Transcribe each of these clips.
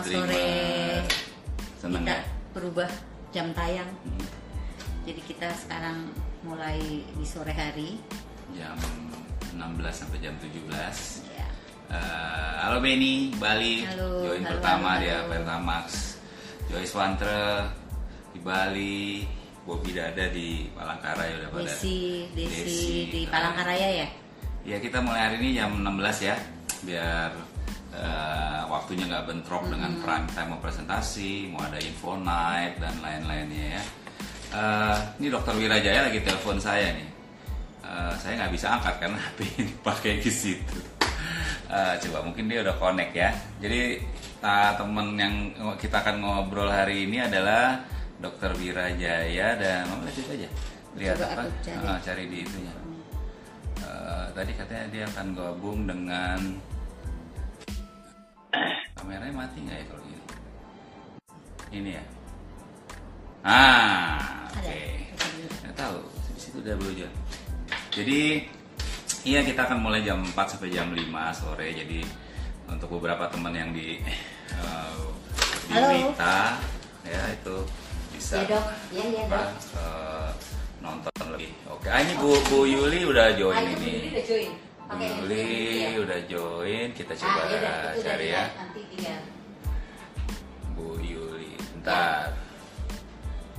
selamat streamer. sore. Seneng kita ya? berubah jam tayang. Hmm. Jadi kita sekarang mulai di sore hari. Jam 16 sampai jam 17. Ya. Eh, halo Benny, Bali, Halo, join halo, pertama halo, dia halo. Pertamax, Joyce Wantre di Bali, Bobby Dada di Palangkaraya udah pada. Desi, Desi, Desi, di keren. Palangkaraya ya. Ya kita mulai hari ini jam 16 ya, biar eh, waktunya nggak bentrok dengan prime time mau presentasi, mau ada info night dan lain-lainnya ya. Eh, ini Dokter Wirajaya lagi telepon saya nih. Eh, saya nggak bisa angkat karena HP ini pakai ke situ. Eh, coba mungkin dia udah connect ya. Jadi uh, temen yang kita akan ngobrol hari ini adalah Dokter Wirajaya dan Mama lihat itu aja. Lihat Coba apa? cari. Ah, cari di itunya. Eh, tadi katanya dia akan gabung dengan kameranya mati nggak ya kalau gini? Ini ya. Ah, oke. Ada. Nggak tahu di situ udah berujar. Jadi iya kita akan mulai jam 4 sampai jam 5 sore. Jadi untuk beberapa teman yang di di Halo. Wita ya itu bisa Ya dok, ya ya apa, dok. eh, nonton lagi. Oke, ah, ini Bu Bu Yuli udah join Ah, ini. ini udah join. Bu Pakai Yuli handphone ya. udah join, kita Ah, coba ya itu udah cari ya. Nanti. Bu Yuli, bentar.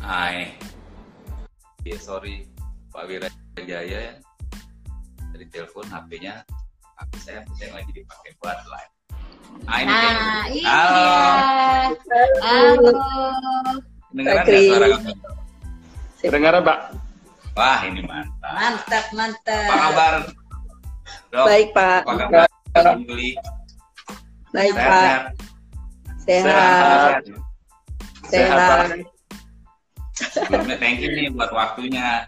Hai. Ya sorry, Pak Wirajaya dari telepon HP-nya, HP saya saya lagi dipakai buat live. Ah, ini Nah, ini Halo. Halo. dengeran nggak suara kamu? Kedengaran, Pak? Wah, ini mantap. Mantap, mantap. Apa kabar? Dok, Baik, Pak. Apa kabar? Baik, Sehat, Pak. sehat? Sehat. Sehat, Sehat. Sebelumnya thank you nih buat waktunya.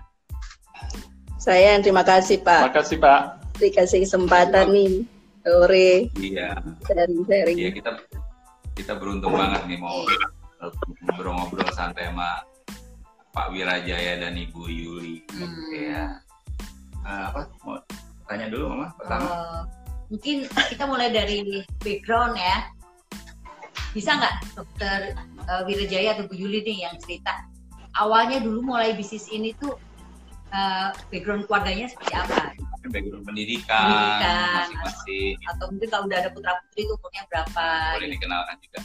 Saya yang terima kasih, Pak. Makasih Pak. Dikasih kesempatan nih sore Iya, sharing-sharing. iya kita kita beruntung banget nih mau ngobrol-ngobrol santai sama Pak Wirajaya dan Ibu Yuli. Hmm. Ya. Eh, apa? Tanya dulu, Mama? Pertama. Eh, mungkin kita mulai dari background ya. Bisa nggak dokter eh, Wirajaya atau Bu Yuli nih yang cerita awalnya dulu mulai bisnis ini tuh eh, background keluarganya seperti apa? Background pendidikan, Pendidikan. masing-masing. Atau mungkin kalau udah ada putra putri itu umurnya berapa? Boleh dikenalkan juga.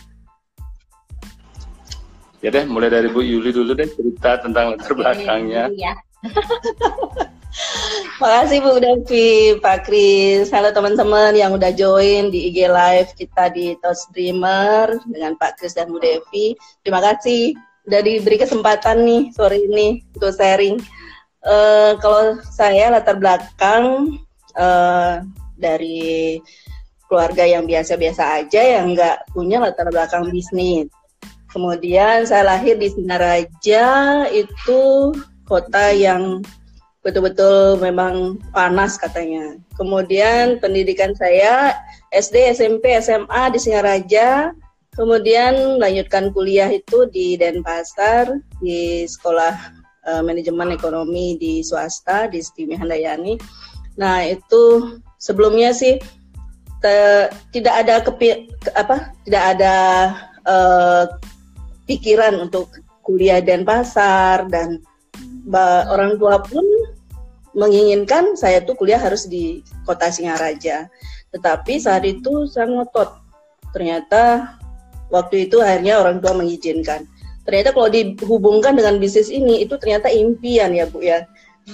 Ya deh, mulai dari Bu Yuli dulu deh cerita tentang latar belakangnya. Ya. Makasih Bu Devi, Pak Kris. Halo teman-teman yang udah join di IG Live kita di Toast Streamer dengan Pak Kris dan Bu Devi. Terima kasih udah diberi kesempatan nih sore ini untuk sharing. Eh, kalau saya latar belakang eh, dari keluarga yang biasa-biasa aja yang nggak punya latar belakang bisnis. Kemudian saya lahir di Singaraja itu kota yang betul-betul memang panas katanya. Kemudian pendidikan saya SD, SMP, SMA di Singaraja. Kemudian lanjutkan kuliah itu di Denpasar di Sekolah eh, Manajemen Ekonomi di swasta di Stimi Handayani. Nah, itu sebelumnya sih te- tidak ada kepi, ke- apa? Tidak ada eh, pikiran untuk kuliah Denpasar dan orang tua pun menginginkan saya tuh kuliah harus di kota Singaraja. Tetapi saat itu saya ngotot. Ternyata waktu itu akhirnya orang tua mengizinkan. Ternyata kalau dihubungkan dengan bisnis ini itu ternyata impian ya Bu ya.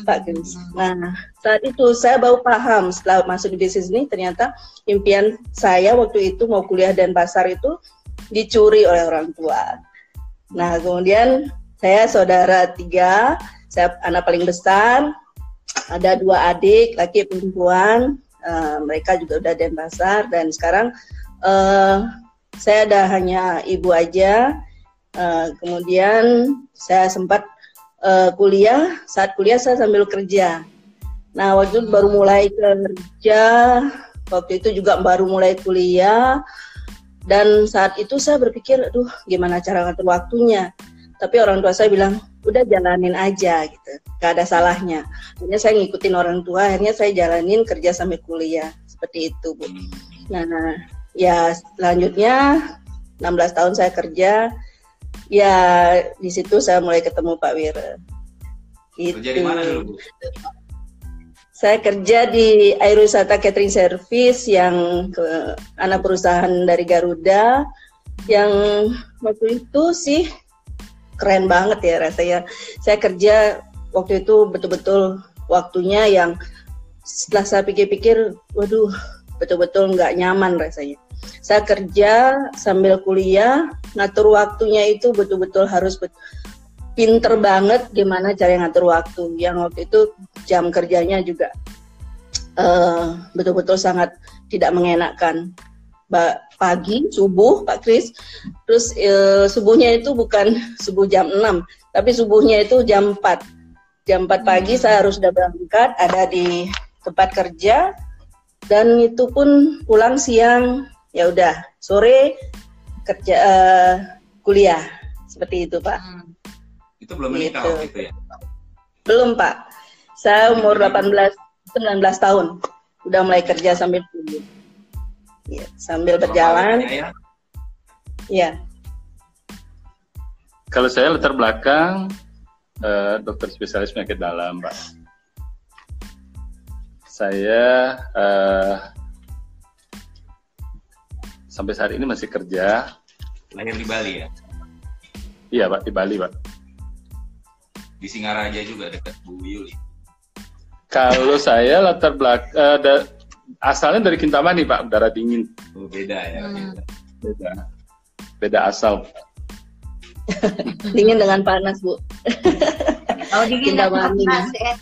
Pak Kris. Nah, saat itu saya baru paham setelah masuk di bisnis ini ternyata impian saya waktu itu mau kuliah dan pasar itu dicuri oleh orang tua. Nah, kemudian saya saudara tiga, saya anak paling besar, ada dua adik, laki perempuan, eh, mereka juga udah Denpasar dan sekarang eh, saya ada hanya ibu aja. Eh, kemudian saya sempat eh, kuliah, saat kuliah saya sambil kerja. Nah, waktu itu baru mulai kerja, waktu itu juga baru mulai kuliah, dan saat itu saya berpikir, aduh gimana cara ngatur waktunya. Tapi orang tua saya bilang, udah jalanin aja gitu, gak ada salahnya. Akhirnya saya ngikutin orang tua, akhirnya saya jalanin kerja sampai kuliah, seperti itu Bu. Nah, ya selanjutnya 16 tahun saya kerja. Ya di situ saya mulai ketemu Pak Wir. Gitu. Kerja di mana dulu, Bu? Saya kerja di Aerowisata Catering Service yang ke anak perusahaan dari Garuda yang waktu itu sih keren banget ya rasanya. Saya kerja waktu itu betul-betul waktunya yang setelah saya pikir-pikir, waduh betul-betul nggak nyaman rasanya. Saya kerja sambil kuliah, ngatur waktunya itu betul-betul harus betul pinter banget gimana cara ngatur waktu. Yang waktu itu jam kerjanya juga uh, betul-betul sangat tidak mengenakan. Ba pagi subuh Pak Kris, terus uh, subuhnya itu bukan subuh jam 6, tapi subuhnya itu jam 4. Jam 4 pagi saya harus sudah berangkat, ada di tempat kerja, dan itu pun pulang siang, ya udah sore kerja uh, kuliah seperti itu Pak. Hmm. Itu belum menikah gitu. waktu itu ya? Belum Pak. Saya umur 18 19 tahun. Udah mulai kerja sambil tunggu. Ya, sambil berjalan. Ya, ya. Kalau saya latar belakang uh, dokter spesialis penyakit dalam, Pak. Saya uh, sampai saat ini masih kerja. Lahir di Bali ya? Iya, Pak, di Bali, Pak di Singaraja juga dekat Bu Yuli. Kalau saya latar belakang uh, da, asalnya dari Kintamani Pak, udara dingin. Oh, beda ya. Hmm. Beda. Beda asal. dingin dengan panas Bu. Oh dingin dengan panas ya.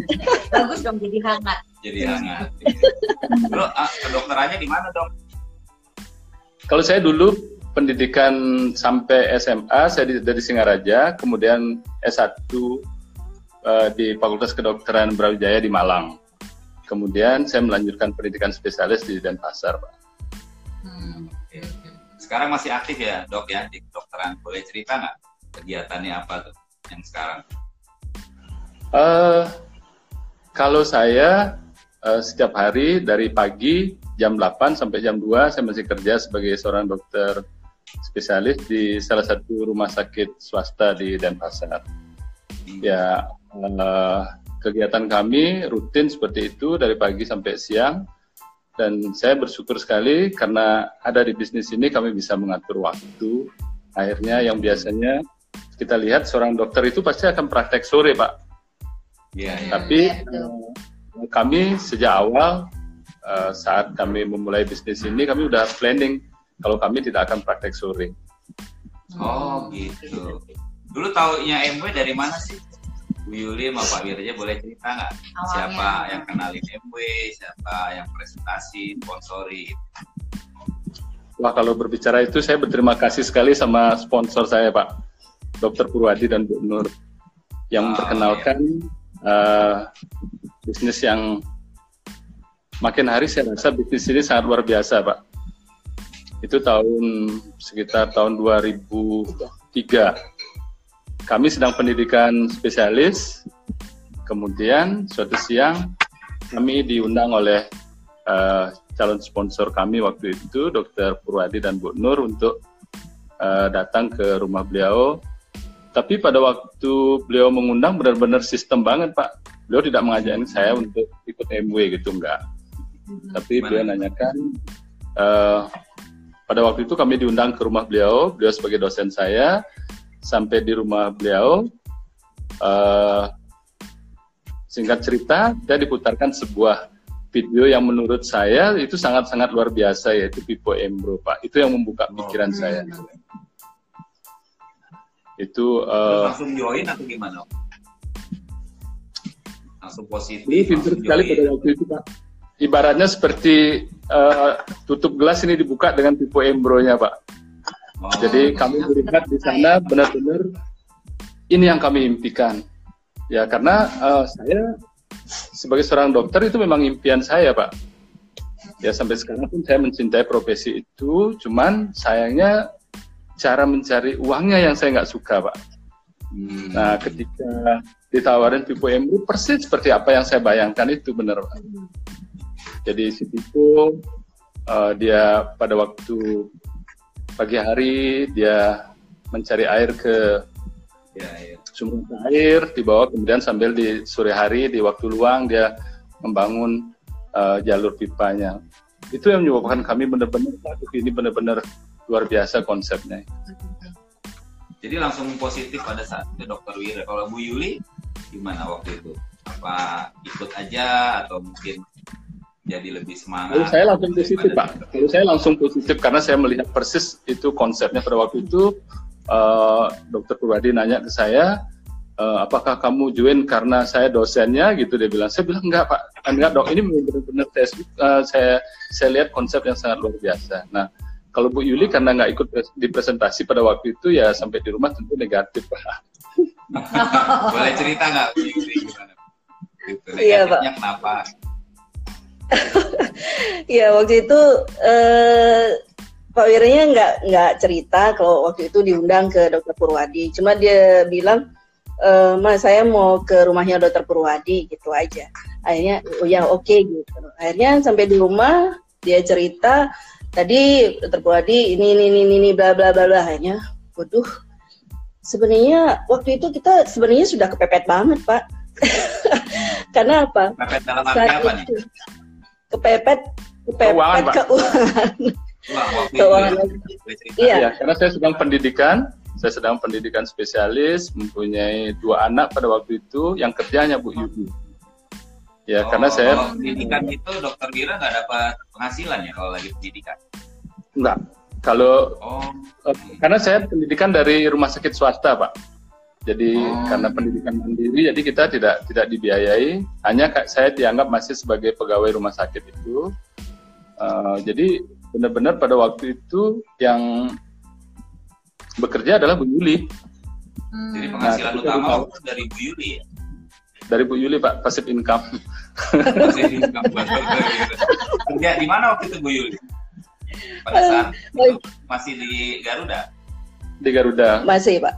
Bagus dong jadi hangat. Jadi hangat. Bro, ah, kedokterannya di mana dong? Kalau saya dulu pendidikan sampai SMA saya dari Singaraja, kemudian S1 uh, eh, di Fakultas Kedokteran Brawijaya di Malang. Kemudian saya melanjutkan pendidikan spesialis di Denpasar, Pak. Hmm, Sekarang masih aktif ya, dok ya di kedokteran. Boleh cerita nggak kegiatannya apa tuh yang sekarang? Uh, kalau saya uh, setiap hari dari pagi jam 8 sampai jam 2 saya masih kerja sebagai seorang dokter spesialis di salah satu rumah sakit swasta di Denpasar. Ya, uh, kegiatan kami rutin seperti itu dari pagi sampai siang dan saya bersyukur sekali karena ada di bisnis ini kami bisa mengatur waktu. Akhirnya yang biasanya kita lihat seorang dokter itu pasti akan praktek sore, Pak. Ya, ya, Tapi ya, kami sejak awal uh, saat kami memulai bisnis ini kami udah planning kalau kami tidak akan praktek sore. Oh gitu. Dulu taunya MW dari mana sih? Bu Yuli sama Pak Wirja boleh cerita nggak? Siapa yang kenalin MW, siapa yang presentasi, sponsori? Wah kalau berbicara itu saya berterima kasih sekali sama sponsor saya Pak, Dr. Purwadi dan Bu Nur yang oh, memperkenalkan iya. uh, bisnis yang makin hari saya rasa bisnis ini sangat luar biasa Pak itu tahun sekitar tahun 2003. Kami sedang pendidikan spesialis, kemudian suatu siang kami diundang oleh uh, calon sponsor kami waktu itu, Dr. Purwadi dan Bu Nur untuk uh, datang ke rumah beliau. Tapi pada waktu beliau mengundang benar-benar sistem banget Pak. Beliau tidak mengajak saya untuk ikut MW gitu enggak. Tapi beliau nanyakan uh, pada waktu itu kami diundang ke rumah beliau, beliau sebagai dosen saya, sampai di rumah beliau, uh, singkat cerita, saya diputarkan sebuah video yang menurut saya itu sangat-sangat luar biasa yaitu Pipo Embro Pak. Itu yang membuka pikiran oh. saya. Itu uh, langsung join atau gimana? Langsung positif. Ini pintar sekali pada waktu itu Pak ibaratnya seperti uh, tutup gelas ini dibuka dengan tipe embronya pak. Oh. Jadi kami melihat di sana benar-benar ini yang kami impikan. Ya karena uh, saya sebagai seorang dokter itu memang impian saya pak. Ya sampai sekarang pun saya mencintai profesi itu, cuman sayangnya cara mencari uangnya yang saya nggak suka pak. Hmm. Nah ketika ditawarin tipe embro persis seperti apa yang saya bayangkan itu benar pak. Jadi si Pipo uh, dia pada waktu pagi hari dia mencari air ke Ya, ya. sumber air di bawah kemudian sambil di sore hari di waktu luang dia membangun uh, jalur pipanya itu yang menyebabkan kami benar-benar ini benar-benar luar biasa konsepnya Jadi langsung positif pada saat itu Dokter Wira. Kalau Bu Yuli gimana waktu itu? Apa ikut aja atau mungkin jadi lebih semangat? Kalau saya langsung positif pak. Kalau saya langsung positif karena saya melihat persis itu konsepnya pada waktu itu. Uh, Dokter Purwadi nanya ke saya, uh, apakah kamu join karena saya dosennya gitu dia bilang. Saya bilang enggak pak, enggak dok. Ini benar-benar saya, uh, saya saya lihat konsep yang sangat luar biasa. Nah kalau Bu Yuli karena nggak ikut di presentasi pada waktu itu ya sampai di rumah tentu negatif pak. Boleh cerita nggak Bu Yuli gimana? Gitu, Iya, Pak. kenapa? Iya waktu itu eh, Pak Wiranya nggak nggak cerita kalau waktu itu diundang ke Dokter Purwadi. Cuma dia bilang, e, Mas saya mau ke rumahnya Dokter Purwadi gitu aja. Akhirnya oh ya oke gitu. Akhirnya sampai di rumah dia cerita tadi Dokter Purwadi ini ini ini ini bla bla bla bla. Akhirnya, waduh. Sebenarnya waktu itu kita sebenarnya sudah kepepet banget Pak. Karena apa? Kepepet dalam arti apa nih? Kepepet kepepet Keuangan, keuangan. Keuangan. ya. Iya. Ya, karena saya sedang pendidikan, saya sedang pendidikan spesialis, mempunyai dua anak pada waktu itu, yang kerjanya Bu Yudi. Ya, Oh, karena saya kalau pendidikan itu Dokter Wira nggak dapat penghasilan ya kalau lagi pendidikan. enggak. Kalau Oh, karena saya pendidikan dari rumah sakit swasta, Pak. Jadi Oh. karena pendidikan mandiri, jadi kita tidak tidak dibiayai. Hanya saya dianggap masih sebagai pegawai rumah sakit itu. Eh, jadi benar-benar pada waktu itu yang bekerja adalah Bu Yuli. Hmm. jadi penghasilan Nah, utama itu dari Bu Yuli ya. Dari Bu Yuli, Pak, passive income. Di Dokter Wira. Kerja di mana waktu itu Bu Yuli? Pada saat itu masih di Garuda. di Garuda. Masih Pak,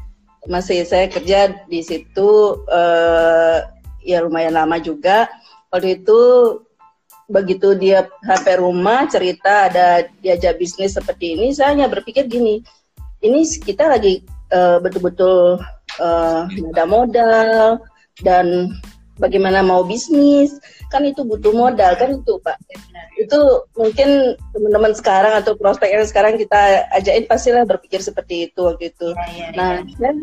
masih saya kerja di situ eh, ya lumayan lama juga. Waktu itu begitu dia HP rumah cerita ada diajak bisnis seperti ini, saya hanya berpikir gini, ini kita lagi eh, betul-betul nggak ada modal dan bagaimana mau bisnis kan itu butuh modal kan itu Pak. Itu mungkin teman-teman sekarang atau prospek yang sekarang kita ajakin pastilah berpikir seperti itu waktu itu. Iya, iya, Nah, iya. dan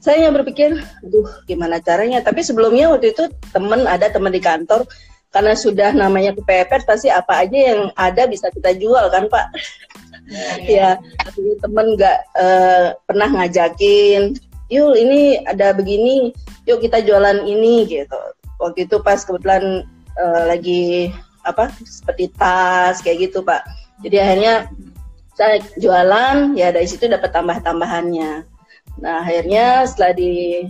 saya yang berpikir, aduh gimana caranya? Tapi sebelumnya waktu itu teman ada teman di kantor, karena sudah namanya kepepet, pasti apa aja yang ada bisa kita jual kan Pak? ya, tapi teman nggak eh, pernah ngajakin, yuk ini ada begini, yuk kita jualan ini gitu. Waktu itu pas kebetulan eh, lagi apa seperti tas kayak gitu Pak. Jadi akhirnya saya jualan ya dari situ dapat tambah-tambahannya. Nah akhirnya setelah di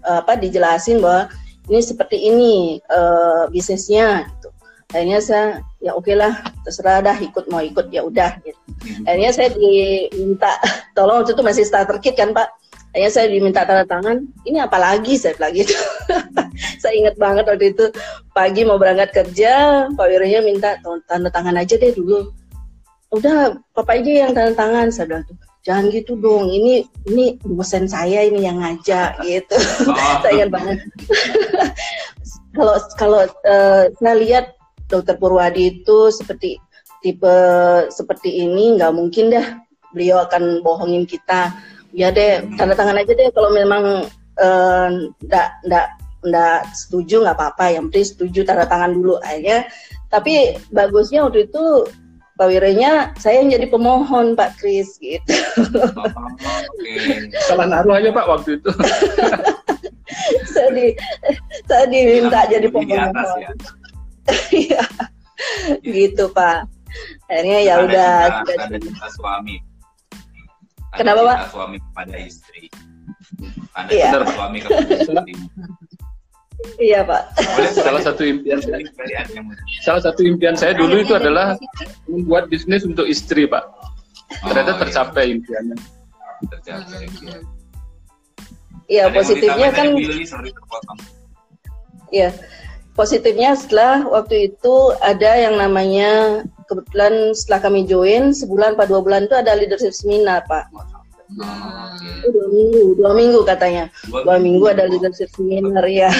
apa dijelasin bahwa ini seperti ini eh, bisnisnya gitu. Akhirnya saya ya oke lah terserah dah ikut mau ikut ya udah gitu. Akhirnya saya diminta tolong waktu itu masih starter kit kan Pak. Akhirnya saya diminta tanda tangan. Ini apa lagi? Saya bilang gitu. saya ingat banget waktu itu pagi mau berangkat kerja, Pak Wiranya minta tanda tangan aja deh dulu. Udah papa aja yang tanda tangan. Saya bilang tuh jangan gitu dong. Ini ini dosen saya ini yang ngajak gitu. Oh, saya ingat banget. Kalau kalau eh, saya lihat dokter Purwadi itu seperti tipe seperti ini nggak mungkin dah beliau akan bohongin kita ya deh tanda tangan aja deh kalau memang eh, nggak nggak nggak setuju nggak apa-apa yang penting setuju tanda tangan dulu akhirnya tapi bagusnya waktu itu Pak Wiranya saya yang jadi pemohon Pak Kris gitu oh, oke. Salah naruh aja Pak waktu itu. saya di saya diminta jadi atas pemohon ya. Iya. gitu Pak akhirnya ya udah sudah suami. Kenapa, Pak? suami kepada istri. Ada Iya. cinta suami kepada istri. iya Pak Boleh Salah satu impian saya, dari Anda yang mulia. salah satu impian saya dulu itu adalah membuat bisnis untuk istri Pak. Ternyata Oh, iya. tercapai impiannya. Tercapai. Iya yang mau positifnya kan. Iya, positifnya setelah waktu itu ada yang namanya kebetulan setelah kami join sebulan pak dua bulan itu ada leadership seminar pak. Oh, oke. Dua minggu, dua minggu katanya. Dua minggu ada leadership seminar ya.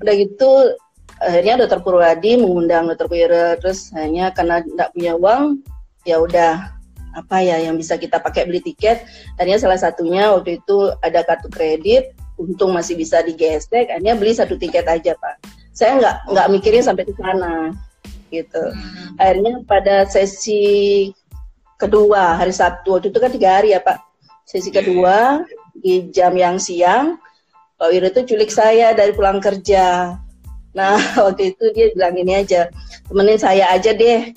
Udah gitu akhirnya dokter Purwadi mengundang dokter Wira terus hanya karena tidak punya uang ya udah apa ya yang bisa kita pakai beli tiket akhirnya salah satunya waktu itu ada kartu kredit untung masih bisa digesek akhirnya beli satu tiket aja pak saya nggak nggak mikirin sampai ke sana gitu. Akhirnya pada sesi kedua hari Sabtu waktu itu kan tiga hari ya pak. Sesi kedua di jam yang siang Pak Wiro itu culik saya dari pulang kerja. Nah waktu itu dia bilang ini aja temenin saya aja deh.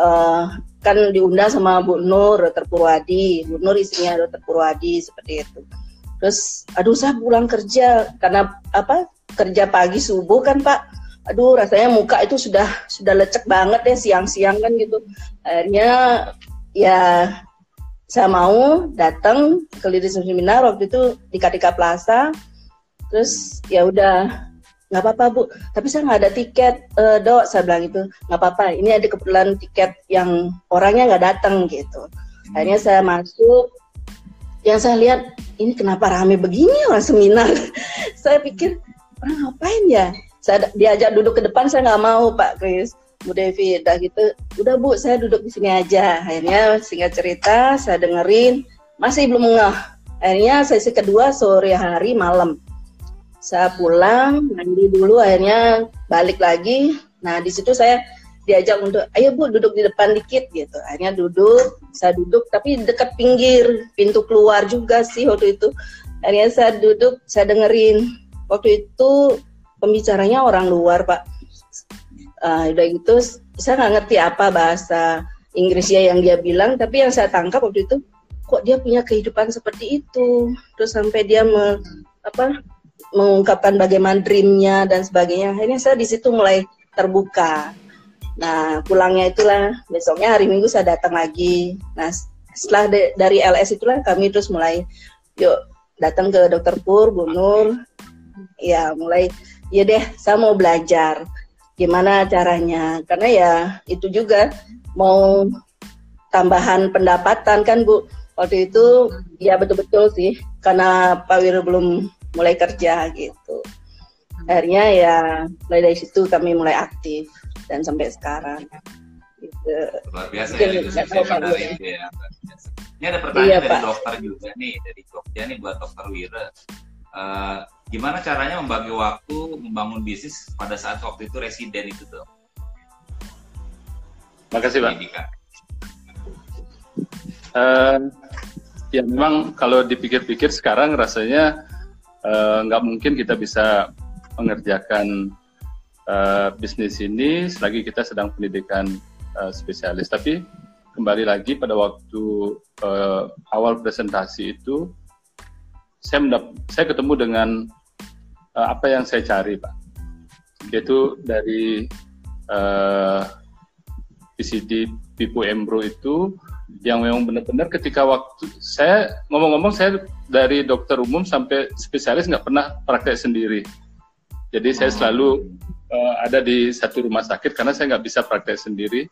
Eh, kan diundang sama Bu Nur. Purwadi. Bu Nur istrinya Dr. Purwadi seperti itu. Terus aduh saya pulang kerja karena apa kerja pagi subuh kan Pak. Aduh rasanya muka itu sudah sudah lecek banget ya siang-siang kan gitu. Akhirnya ya saya mau datang ke leadership seminar waktu itu di Katika Plaza. Terus ya udah nggak apa-apa bu. Tapi saya nggak ada tiket. E, dok saya bilang itu nggak apa-apa ini ada kebetulan tiket yang orangnya nggak datang gitu. Akhirnya saya masuk. Yang saya lihat ini kenapa rame begini orang seminar? Saya pikir orang ngapain ya? Saya diajak duduk ke depan saya nggak mau pak Kris. Bu Devi udah gitu. Udah bu saya duduk di sini aja. Akhirnya singkat cerita saya dengerin. Masih belum ngeh. Akhirnya sesi kedua sore hari malam. Saya pulang mandi dulu akhirnya balik lagi. Nah di situ saya diajak untuk ayo bu duduk di depan dikit gitu. Akhirnya duduk saya duduk tapi dekat pinggir. Pintu keluar juga sih waktu itu. Akhirnya saya duduk saya dengerin waktu itu pembicaranya orang luar pak uh, udah gitu saya nggak ngerti apa bahasa Inggrisnya yang dia bilang tapi yang saya tangkap waktu itu kok dia punya kehidupan seperti itu terus sampai dia me, apa mengungkapkan bagaimana dreamnya dan sebagainya. Akhirnya saya di situ mulai terbuka. Nah pulangnya itulah besoknya hari Minggu saya datang lagi. Nah setelah de, dari LS itulah kami terus mulai yuk datang ke Dokter Pur, Bu Nur. Ya mulai ya deh saya mau belajar gimana caranya. Karena ya itu juga mau tambahan pendapatan kan Bu? Waktu itu ya betul-betul sih karena Pak Wiro belum mulai kerja gitu. Akhirnya ya mulai dari situ kami mulai aktif dan sampai sekarang. Gitu. luar biasa ya itu ya. Ini ada pertanyaan iya, dari Pak. dokter juga nih dari Jogja nih buat dokter Wira uh, gimana caranya membagi waktu membangun bisnis pada saat waktu itu residen itu tuh Makasih Pak. Uh, ya memang kalau dipikir-pikir sekarang rasanya Eh, nggak uh, mungkin kita bisa mengerjakan uh, bisnis ini selagi kita sedang pendidikan uh, spesialis. Tapi kembali lagi pada waktu uh, awal presentasi itu, saya mendap saya ketemu dengan uh, apa yang saya cari, Pak. Yaitu dari uh, PCD Pipo Embro itu yang memang benar-benar ketika waktu saya ngomong-ngomong saya dari dokter umum sampai spesialis nggak pernah praktek sendiri. Jadi saya oh. selalu uh, ada di satu rumah sakit karena saya nggak bisa praktek sendiri.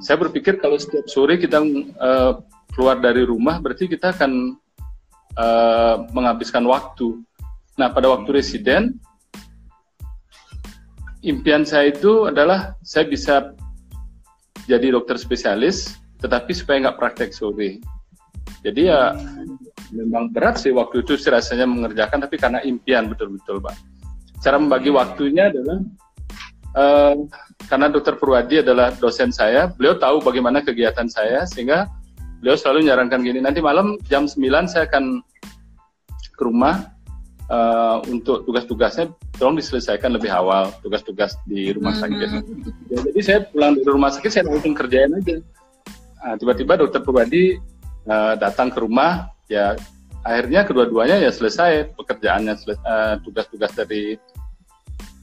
Saya berpikir kalau setiap sore kita uh, keluar dari rumah berarti kita akan uh, menghabiskan waktu. Nah pada waktu residen impian saya itu adalah saya bisa jadi dokter spesialis tetapi supaya nggak praktek sore. Jadi ya memang berat sih waktu itu sih rasanya mengerjakan, tapi karena impian betul-betul Pak. Cara membagi waktunya adalah uh, karena Dokter Purwadi adalah dosen saya, beliau tahu bagaimana kegiatan saya sehingga beliau selalu nyarankan gini, nanti malam jam 9 saya akan ke rumah uh, untuk tugas-tugasnya tolong diselesaikan lebih awal tugas-tugas di rumah sakit. Mm -hmm. ya, jadi saya pulang dari rumah sakit saya langsung kerjain aja Nah, tiba-tiba dokter pribadi uh, datang ke rumah, ya akhirnya kedua-duanya ya selesai pekerjaannya, uh, tugas-tugas dari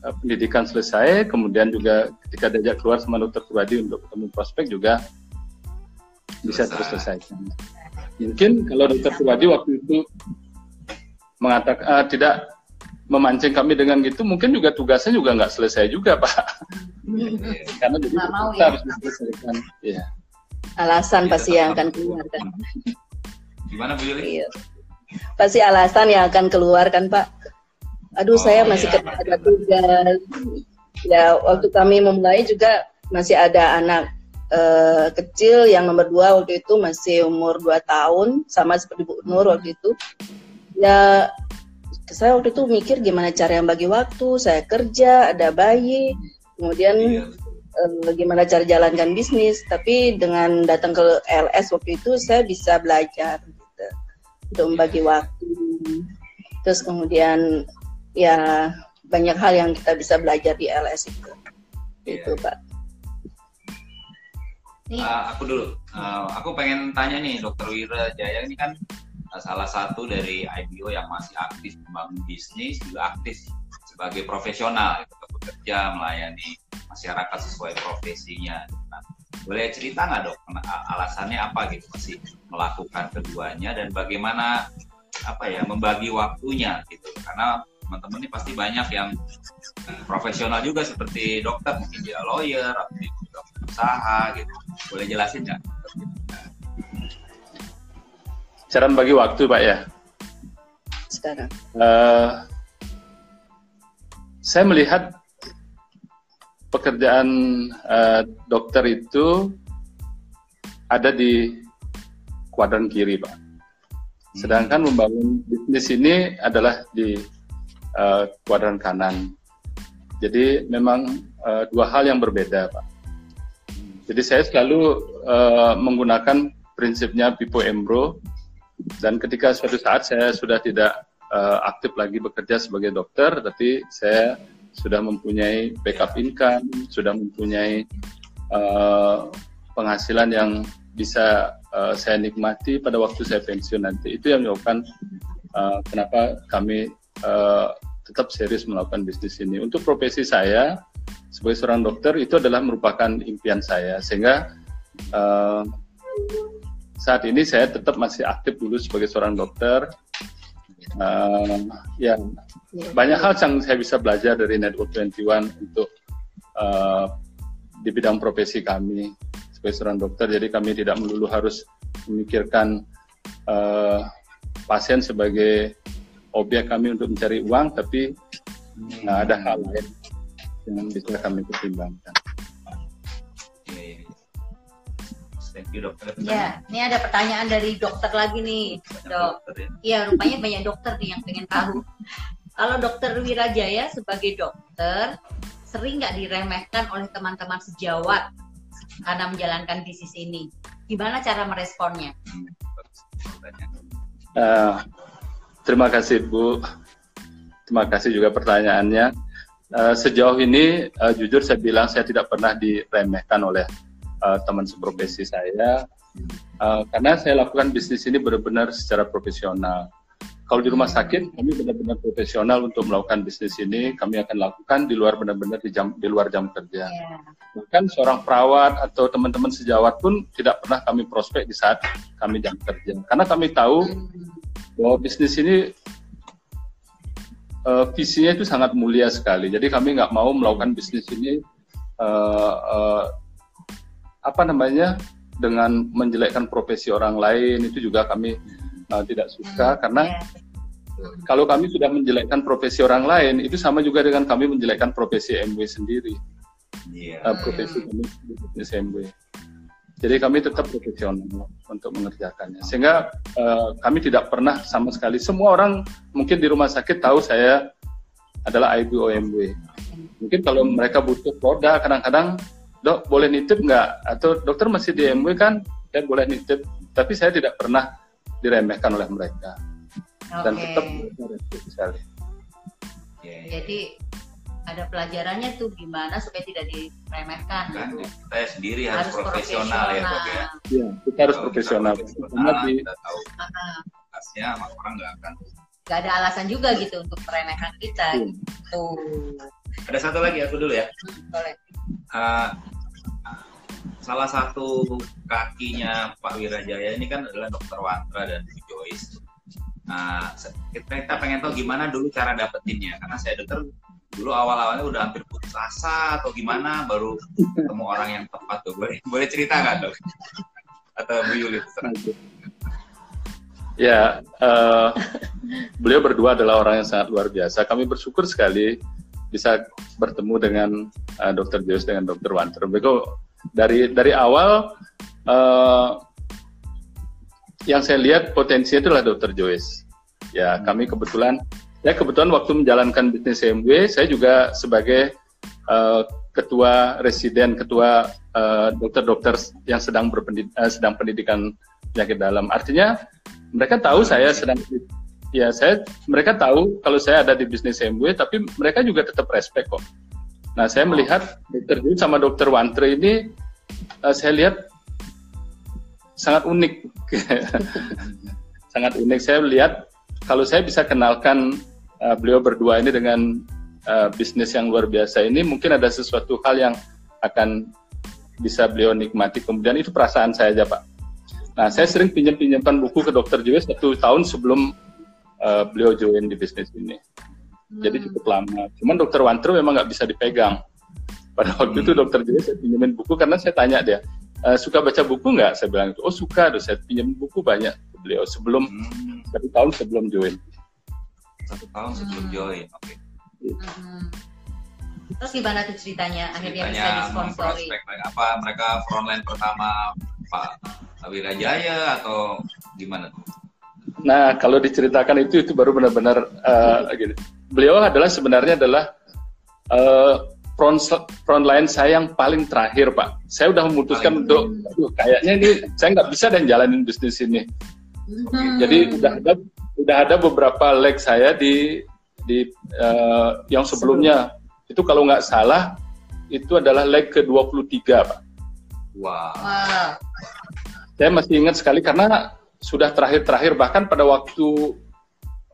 uh, pendidikan selesai, kemudian juga ketika diajak keluar sama dokter pribadi untuk ketemu prospek juga bisa terus selesai. Mungkin kalau dokter pribadi waktu itu mengatakan uh, tidak memancing kami dengan gitu mungkin juga tugasnya juga nggak selesai juga pak karena jadi Nggak mau, kita ya. harus diselesaikan ya alasan Iya, pasti yang akan keluar kan Gimana Bu Yuli? Iya. pasti alasan yang akan keluar kan Pak aduh Oh, saya masih iya. kerja ada tugas ya waktu kami memulai juga masih ada anak eh, kecil yang nomor dua waktu itu masih umur dua tahun sama seperti Bu Nur waktu itu. Ya saya waktu itu mikir gimana cara yang bagi waktu saya kerja ada bayi kemudian Iya. eh, gimana cara jalankan bisnis. Tapi dengan datang ke LS waktu itu saya bisa belajar gitu, untuk membagi waktu. Terus kemudian ya banyak hal yang kita bisa belajar di LS itu. Itu pak Uh, aku dulu. Uh, aku pengen tanya nih, Dokter Wira Jaya ini kan uh, salah satu dari IBO yang masih aktif membangun bisnis, juga aktif sebagai profesional, gitu, bekerja melayani masyarakat sesuai profesinya. Nah, boleh cerita nggak dok, alasannya apa gitu masih melakukan keduanya dan bagaimana apa ya membagi waktunya gitu? Karena teman-teman ini pasti banyak yang profesional juga seperti dokter, mungkin dia lawyer, atau usaha gitu. Boleh jelasin nggak? cara membagi waktu pak ya sekarang Eh, saya melihat pekerjaan eh, dokter itu ada di kuadran kiri, Pak. Sedangkan membangun bisnis ini adalah di eh, kuadran kanan. Jadi memang eh, dua hal yang berbeda, Pak. Jadi saya selalu eh, menggunakan prinsipnya Pipo Embro dan ketika suatu saat saya sudah tidak eh, aktif lagi bekerja sebagai dokter, tapi saya sudah mempunyai backup income, sudah mempunyai eh, penghasilan yang bisa eh, saya nikmati pada waktu saya pensiun nanti. Itu yang menyebabkan eh, kenapa kami eh, tetap serius melakukan bisnis ini. Untuk profesi saya sebagai seorang dokter itu adalah merupakan impian saya, sehingga eh, saat ini saya tetap masih aktif dulu sebagai seorang dokter. Eh, ya banyak hal yang saya bisa belajar dari Network 21 untuk eh, di bidang profesi kami sebagai seorang dokter. Jadi kami tidak melulu harus memikirkan eh, pasien sebagai objek kami untuk mencari uang, tapi nah, ada hal lain yang bisa kami pertimbangkan. Iya, iya. Thank you dokter. ya, ini ada pertanyaan dari dokter lagi nih, Banyak dok. dokter ya. Iya, rupanya banyak dokter nih yang pengen tahu. Kalau dokter Wirajaya sebagai dokter, sering nggak diremehkan oleh teman-teman sejawat karena menjalankan bisnis ini? Gimana cara meresponnya? Hmm. Eh, terima kasih Bu. Terima kasih juga pertanyaannya. Eh, sejauh ini eh, jujur saya bilang saya tidak pernah diremehkan oleh eh, teman seprofesi saya Eh, karena saya lakukan bisnis ini benar-benar secara profesional. Kalau di rumah sakit kami benar-benar profesional untuk melakukan bisnis ini. Kami akan lakukan di luar benar-benar di jam di luar jam kerja. Ya. Bahkan seorang perawat atau teman-teman sejawat pun tidak pernah kami prospek di saat kami jam kerja. Karena kami tahu bahwa bisnis ini eh, visinya itu sangat mulia sekali. Jadi kami nggak mau melakukan bisnis ini eh, eh, apa namanya dengan menjelekkan profesi orang lain itu juga kami eh, tidak suka karena Ya. kalau kami sudah menjelekkan profesi orang lain itu sama juga dengan kami menjelekkan profesi MW sendiri Iya. uh, profesi kami di bisnis MW. Jadi kami tetap profesional untuk mengerjakannya. Sehingga uh, kami tidak pernah sama sekali semua orang mungkin di rumah sakit tahu saya adalah IBO MW. Mungkin kalau mereka butuh produk kadang-kadang dok boleh nitip nggak? Atau dokter masih di MW kan? Ya boleh nitip. Tapi saya tidak pernah diremehkan oleh mereka dan Oke. tetap. Iya, iya. Jadi ada pelajarannya tuh gimana supaya tidak diremehkan Kan gitu. kita sendiri harus, profesional, ya dok ya. Iya, kita harus Kalau kita profesional. profesional, Karena di kita tahu Ah, khasnya maka orang nggak akan Gak ada alasan juga gitu untuk meremehkan kita. Iya. Gitu. ada satu lagi aku dulu ya Hmm, Boleh. Eh, salah satu kakinya Pak Wirajaya ini kan adalah Dokter Wantra dan Bu Joyce. Nah, kita, kita pengen tahu gimana dulu cara dapetinnya, karena saya dengar dulu awal-awalnya udah hampir putus asa atau gimana, baru ketemu orang yang tepat tuh. Boleh, boleh cerita nggak dok? Atau Bu Yuli? Ya, uh, beliau berdua adalah orang yang sangat luar biasa. Kami bersyukur sekali bisa bertemu dengan uh, Dr. Joyce dengan Dr. Wanter. Beliau dari dari awal uh, yang saya lihat potensinya itulah Dr. Joyce. Ya, kami kebetulan ya kebetulan waktu menjalankan bisnis CMW, saya juga sebagai uh, ketua residen, ketua uh, dokter-dokter yang sedang berpendid uh, sedang pendidikan penyakit dalam. Artinya mereka tahu saya sedang ya saya mereka tahu kalau saya ada di bisnis CMW, tapi mereka juga tetap respect kok. Nah, saya melihat dokter Joyce sama dokter Wantre ini uh, saya lihat sangat unik. sangat unik. Saya lihat kalau saya bisa kenalkan uh, beliau berdua ini dengan uh, bisnis yang luar biasa ini, mungkin ada sesuatu hal yang akan bisa beliau nikmati. Kemudian itu perasaan saya aja, Pak. Nah, saya sering pinjam-pinjamkan buku ke Dokter Joyce satu tahun sebelum uh, beliau join di bisnis ini. Hmm. Jadi cukup lama. Cuman Dokter Wantro memang nggak bisa dipegang. Pada waktu hmm. itu Dokter Joyce saya pinjamin buku karena saya tanya dia, uh, suka baca buku nggak? Saya bilang itu, oh suka, tuh saya pinjam buku banyak beliau sebelum hmm. satu tahun sebelum join. Satu tahun sebelum hmm. join, oke. Okay. Hmm. Terus gimana tuh ceritanya akhirnya ceritanya bisa disponsori? Apa mereka frontline pertama Pak Wirajaya atau gimana tuh? Nah, kalau diceritakan itu itu baru benar-benar uh, gini. Beliau adalah sebenarnya adalah uh, front front line saya yang paling terakhir pak. Saya udah memutuskan untuk kayaknya ini saya nggak bisa dan jalanin bisnis ini. Hmm. Jadi udah ada udah ada beberapa leg saya di di uh, yang sebelumnya itu kalau nggak salah itu adalah leg ke 23 pak. Wow. wow. Saya masih ingat sekali karena sudah terakhir-terakhir bahkan pada waktu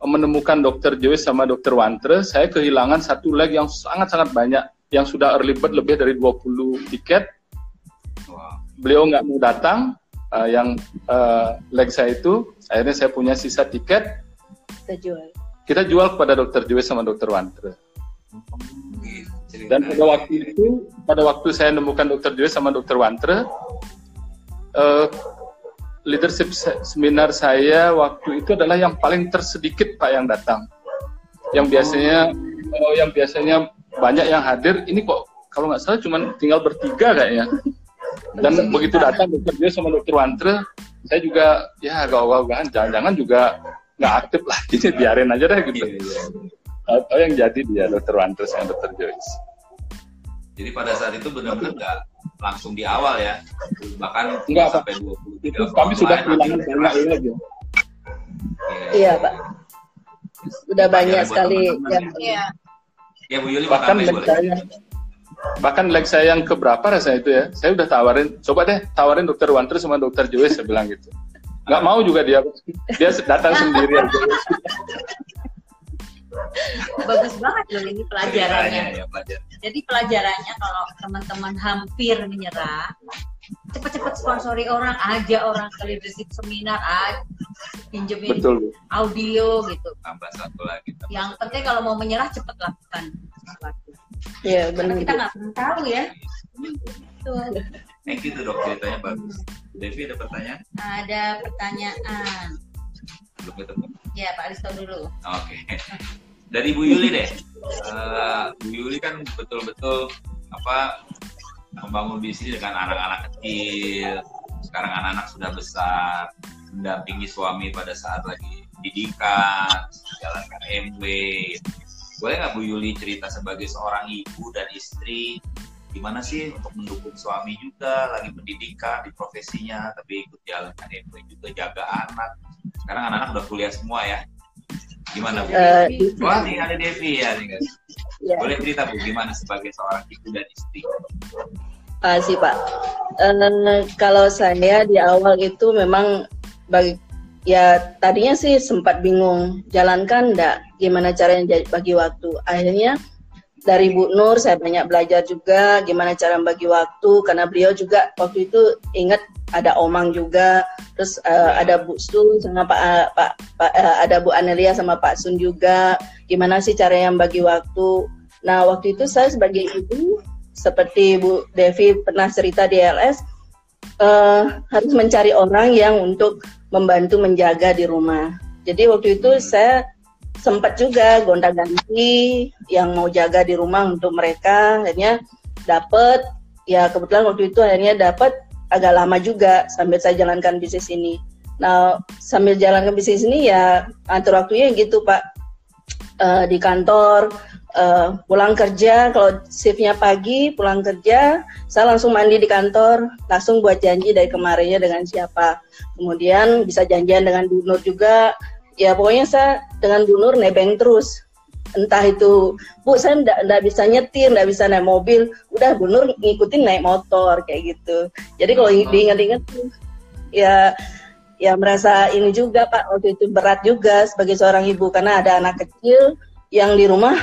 menemukan dokter Joyce sama dokter Wantre, saya kehilangan satu leg yang sangat-sangat banyak yang sudah early bird lebih dari 20 tiket. Beliau nggak mau datang, uh, yang uh, leg saya itu, akhirnya saya punya sisa tiket. Kita jual. Kita jual kepada dokter Joyce sama dokter Wantre. Dan pada waktu itu, pada waktu saya nemukan dokter Joyce sama dokter Wantre, uh, leadership seminar saya waktu itu adalah yang paling tersedikit Pak yang datang. Yang biasanya, oh, yang biasanya banyak yang hadir ini kok kalau nggak salah cuma tinggal bertiga kayaknya dan hmm. begitu datang dokter dia sama dokter Wantre saya juga ya agak ogah jangan-jangan juga nggak aktif lah jadi biarin aja deh gitu iya, iya. Oh yang jadi dia dokter Wantre sama dokter Joyce jadi pada saat itu benar-benar nggak langsung di awal ya. Bahkan nggak sampai 20 itu kami sudah kehilangan banyak lagi iya. Pak. Sudah banyak sekali yang ya. Ya Bu Yuli bahkan leg saya, bahkan leg saya yang keberapa rasanya itu ya, saya udah tawarin, coba deh tawarin dokter Wantri sama dokter Joyce, saya bilang gitu. Nggak mau juga dia, dia datang sendiri aja. Bagus banget loh ini pelajarannya. Ya, Jadi pelajarannya kalau teman-teman hampir menyerah, cepet-cepet sponsori orang aja orang ke leadership seminar aja pinjemin Betul. audio gitu tambah satu lagi tambah yang satu. penting kalau mau menyerah cepet lakukan sesuatu ya benar kita nggak pernah tahu ya gitu. Thank you dok ceritanya bagus. Devi ada pertanyaan? Ada pertanyaan. Belum ketemu? Ya Pak Aristo dulu. Oke. Okay. Dari Bu Yuli deh. Uh, Bu Yuli kan betul-betul apa membangun bisnis dengan anak-anak kecil. Sekarang anak-anak sudah besar, mendampingi suami pada saat lagi pendidikan, jalankan MW. Boleh nggak Bu Yuli cerita sebagai seorang ibu dan istri, gimana sih untuk mendukung suami juga lagi pendidikan di profesinya, tapi ikut jalankan MW juga jaga anak. Sekarang anak-anak udah kuliah semua ya. Gimana Bu? Uh, Wah, nih ada Devi ya nih guys. Yeah. Boleh cerita Bu gimana sebagai seorang ibu dan istri? Uh, sih Pak. Uh, kalau saya di awal itu memang bagi ya tadinya sih sempat bingung jalankan enggak gimana caranya bagi waktu. Akhirnya dari Bu Nur saya banyak belajar juga gimana cara membagi waktu karena beliau juga waktu itu ingat ada Omang juga terus uh, ada Bu Sun sama Pak, uh, Pak, Pak uh, ada Bu Anelia sama Pak Sun juga. Gimana sih cara yang bagi waktu? Nah waktu itu saya sebagai ibu seperti Bu Devi pernah cerita di LS uh, harus mencari orang yang untuk membantu menjaga di rumah. Jadi waktu itu saya sempat juga gonta-ganti yang mau jaga di rumah untuk mereka akhirnya dapat ya kebetulan waktu itu akhirnya dapat agak lama juga sambil saya jalankan bisnis ini. Nah sambil jalankan bisnis ini ya atur waktunya gitu Pak. Uh, di kantor uh, pulang kerja kalau shiftnya pagi pulang kerja saya langsung mandi di kantor langsung buat janji dari kemarinnya dengan siapa. Kemudian bisa janjian dengan donor juga ya pokoknya saya dengan Bu Nur nebeng terus. Entah itu Bu saya nggak bisa nyetir nggak bisa naik mobil. Udah Bu Nur ngikutin naik motor kayak gitu. Jadi kalau oh. diingat-ingat ya ya merasa ini juga Pak waktu itu berat juga sebagai seorang ibu. Karena ada anak kecil yang di rumah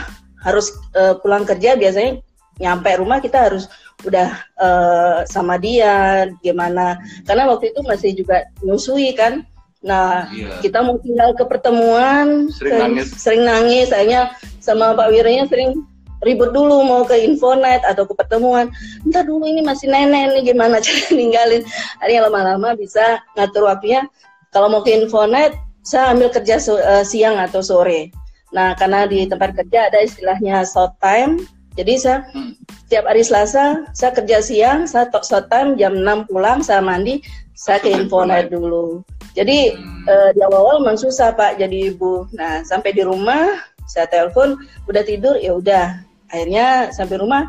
harus uh, pulang kerja biasanya nyampe rumah kita harus udah uh, sama dia gimana. Karena waktu itu masih juga nyusui kan Nah, iya. kita mau tinggal ke pertemuan, sering, nangis, sering nangis. Sayangnya sama Pak Wiranya sering ribut dulu mau ke infonet atau ke pertemuan. Entah dulu ini masih nenek nih gimana cara ninggalin. Akhirnya lama-lama bisa ngatur waktunya. Kalau mau ke infonet, saya ambil kerja uh, siang atau sore. Nah, karena di tempat kerja ada istilahnya short time. Jadi saya hmm. setiap hari Selasa saya kerja siang, saya talk short time jam 6 pulang, saya mandi, saya ke infonet dulu. Jadi uh, di awal-awal memang susah Pak jadi ibu. Nah sampai di rumah saya telepon udah tidur ya udah. Akhirnya sampai rumah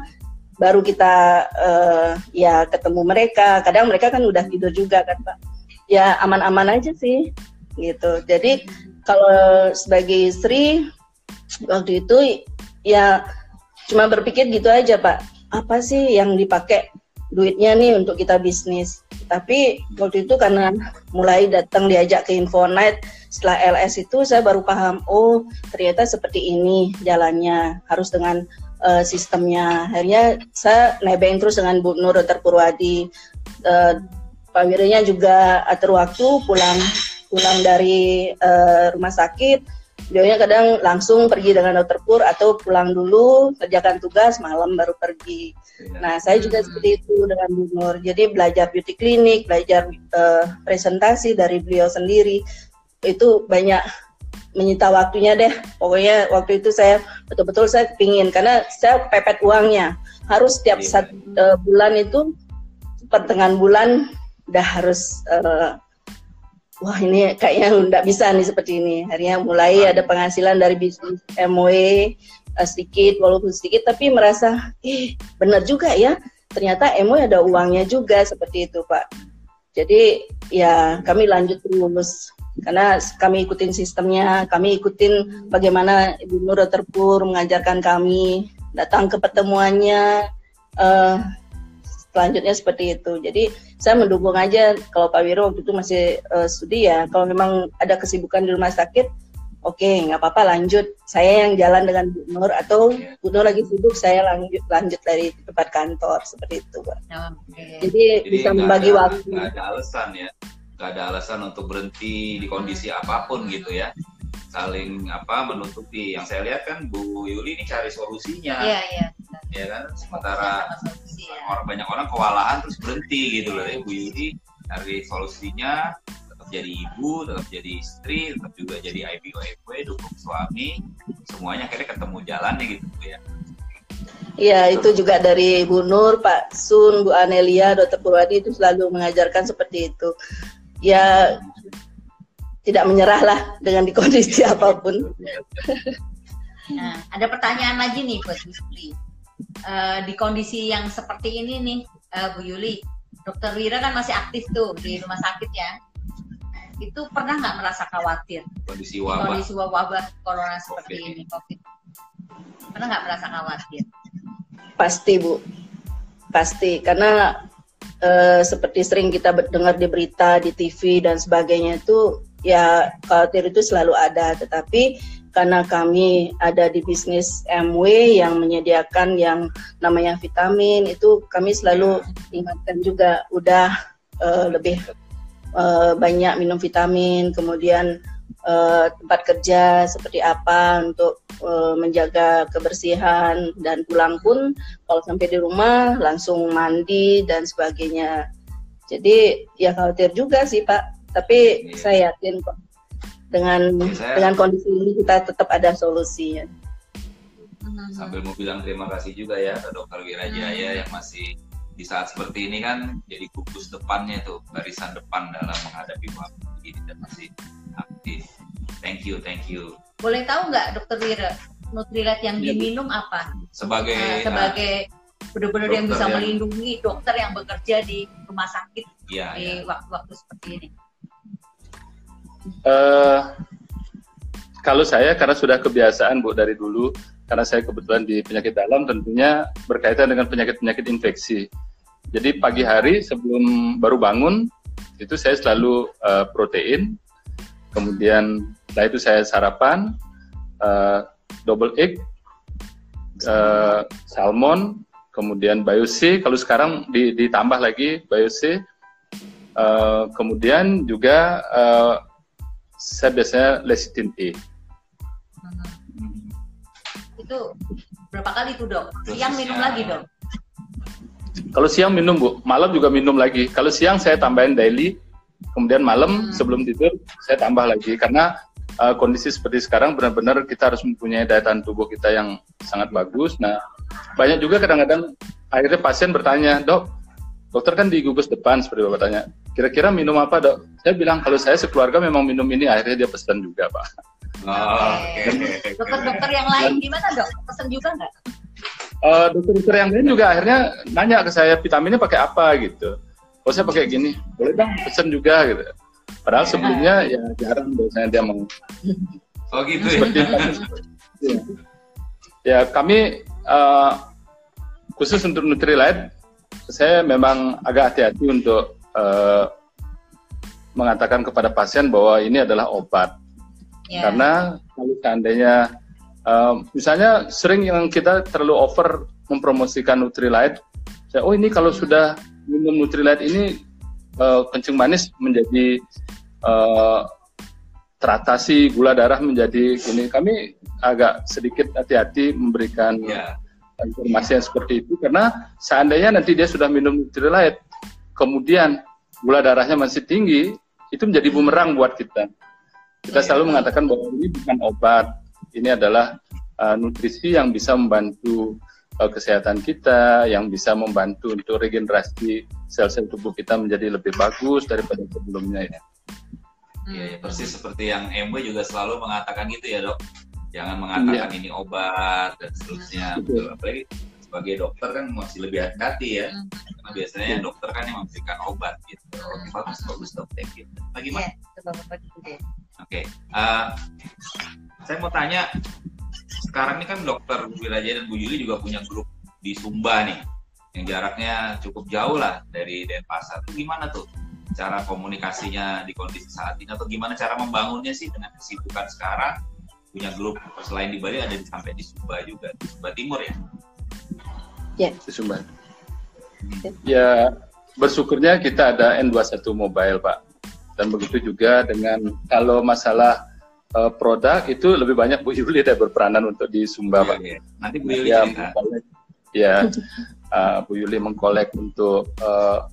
baru kita uh, ya ketemu mereka. Kadang mereka kan udah tidur juga kan Pak. Ya aman-aman aja sih gitu. Jadi kalau sebagai istri waktu itu ya cuma berpikir gitu aja Pak. Apa sih yang dipakai duitnya nih untuk kita bisnis? Tapi waktu itu karena mulai datang diajak ke Infonet setelah LS itu saya baru paham oh ternyata seperti ini jalannya harus dengan uh, sistemnya. Akhirnya saya nebeng terus dengan Bu Nur Dr. Purwadi. Uh, Pak Wiranya juga atur waktu pulang pulang dari uh, rumah sakit beliaunya kadang langsung pergi dengan dokter pur atau pulang dulu kerjakan tugas malam baru pergi. Iya. Nah saya juga hmm. seperti itu dengan Bu Nur. Jadi belajar beauty clinic, belajar uh, presentasi dari beliau sendiri itu banyak menyita waktunya deh. Pokoknya waktu itu saya betul-betul saya pingin karena saya pepet uangnya harus setiap yeah. satu uh, bulan itu pertengahan bulan udah harus uh, wah ini kayaknya nggak bisa nih seperti ini. Akhirnya mulai ada penghasilan dari bisnis MW uh, eh, sedikit walaupun sedikit tapi merasa eh benar juga ya ternyata MW ada uangnya juga seperti itu Pak. Jadi ya kami lanjut terus karena kami ikutin sistemnya, kami ikutin bagaimana Ibu Nur Terpur mengajarkan kami datang ke pertemuannya. Uh, selanjutnya seperti itu. Jadi saya mendukung aja kalau Pak Wiro waktu itu masih uh, studi ya. Kalau memang ada kesibukan di rumah sakit, oke okay, nggak apa-apa lanjut. Saya yang jalan dengan Bu Nur atau Bu Nur lagi sibuk, saya lanjut lanjut dari tempat kantor seperti itu, Pak. Okay. Jadi, Jadi bisa membagi ada, waktu. Nggak ada alasan ya, nggak ada alasan untuk berhenti di kondisi apa pun gitu ya saling apa menutupi. Yang saya lihat kan Bu Yuli ini cari solusinya. Iya, iya. Ya kan sementara ya. orang banyak orang kewalahan terus berhenti gitu loh ya Bu Yuli cari solusinya tetap jadi ibu, tetap jadi istri, tetap juga jadi IPO IPO dukung suami, semuanya akhirnya ketemu jalannya gitu ya. Iya, itu juga dari Bu Nur, Pak Sun, Bu Anelia, Dr. Purwadi itu selalu mengajarkan seperti itu. Ya, tidak menyerah lah dengan di kondisi apa pun. Nah, ada pertanyaan lagi nih buat Bu Yuli. Uh, di kondisi yang seperti ini nih, uh, Bu Yuli, Dokter Wira kan masih aktif tuh di rumah sakit ya. Itu pernah nggak merasa khawatir? Kondisi wabah. Kondisi wabah corona seperti okay. ini, COVID. Pernah nggak merasa khawatir? Pasti Bu, pasti karena uh, seperti sering kita dengar di berita, di TV dan sebagainya itu ya khawatir itu selalu ada tetapi karena kami ada di bisnis MW yang menyediakan yang namanya vitamin itu kami selalu ingatkan juga udah uh, lebih uh, banyak minum vitamin kemudian uh, tempat kerja seperti apa untuk uh, menjaga kebersihan dan pulang pun kalau sampai di rumah langsung mandi dan sebagainya. Jadi ya khawatir juga sih Pak. Tapi yeah. saya yakin kok dengan saya, dengan kondisi ini kita tetap ada solusi ya. Sambil mau bilang terima kasih juga ya ke Dokter Wirajaya hmm. yang masih di saat seperti ini kan jadi gugus depannya tuh barisan depan dalam menghadapi wabah ini dan masih aktif. Thank you, thank you. Boleh tahu nggak Dokter Wira Nutrilat yang ya. diminum apa? Sebagai uh, sebagai uh, benar-benar yang bisa yang... melindungi dokter yang bekerja di rumah sakit ya, di waktu-waktu ya. seperti ini. Uh, kalau saya karena sudah kebiasaan Bu dari dulu karena saya kebetulan di penyakit dalam tentunya berkaitan dengan penyakit-penyakit infeksi. Jadi pagi hari sebelum baru bangun itu saya selalu uh, protein, kemudian setelah itu saya sarapan uh, double egg, uh, salmon, kemudian BioC. Kalau sekarang di, ditambah lagi BioC, uh, kemudian juga uh, saya biasanya lecithin E. Hmm. Itu berapa kali tuh dok? Siang minum lagi dok? Kalau siang minum bu, malam juga minum lagi. Kalau siang saya tambahin daily, kemudian malam hmm. sebelum tidur saya tambah lagi karena uh, kondisi seperti sekarang benar-benar kita harus mempunyai daya tahan tubuh kita yang sangat bagus. Nah banyak juga kadang-kadang akhirnya pasien bertanya, dok, dokter kan di gugus depan seperti bapak tanya, kira-kira minum apa dok? Saya bilang kalau saya sekeluarga memang minum ini, akhirnya dia pesan juga pak. Oh, okay. Dokter-dokter yang lain gimana dok? Pesan juga nggak? Uh, dokter-dokter yang lain juga akhirnya nanya ke saya vitaminnya pakai apa gitu. Oh saya pakai gini, boleh dong pesan juga gitu. Padahal yeah. sebelumnya ya jarang biasanya dia mau. Oh gitu. Ya? Seperti ya. ya kami uh, khusus untuk Nutrilite saya memang agak hati-hati untuk uh, mengatakan kepada pasien bahwa ini adalah obat. Yeah. Karena kalau seandainya uh, misalnya sering yang kita terlalu over mempromosikan Nutrilite, saya oh ini kalau sudah minum Nutrilite ini uh, kencing manis menjadi uh, teratasi gula darah menjadi ini kami agak sedikit hati-hati memberikan yeah informasi yang seperti itu karena seandainya nanti dia sudah minum Nutrilite kemudian gula darahnya masih tinggi itu menjadi bumerang buat kita. Kita selalu mengatakan bahwa ini bukan obat ini adalah uh, nutrisi yang bisa membantu uh, kesehatan kita yang bisa membantu untuk regenerasi sel-sel tubuh kita menjadi lebih bagus daripada sebelumnya ya Iya, ya, persis seperti yang MW juga selalu mengatakan gitu ya dok jangan mengatakan yeah. ini obat dan seterusnya gitu. apalagi sebagai dokter kan masih lebih hati-hati ya hmm. karena biasanya yeah. dokter kan yang memberikan obat gitu oke bagus bagus dok thank you lagi mas oke okay. uh, saya mau tanya sekarang ini kan dokter Wiraja dan Bu Yuli juga punya grup di Sumba nih yang jaraknya cukup jauh lah dari Denpasar itu gimana tuh cara komunikasinya di kondisi saat ini atau gimana cara membangunnya sih dengan kesibukan sekarang punya grup. Selain di Bali ada di, sampai di Sumba juga. Di Sumba Timur ya? Ya. Di Sumba. Ya. Bersyukurnya kita ada N21 mobile Pak. Dan begitu juga dengan kalau masalah uh, produk itu lebih banyak Bu Yuli ada berperanan untuk di Sumba ya, Pak. ya. nanti Bu Yuli ya, ya uh, Bu Yuli mengkolek untuk uh,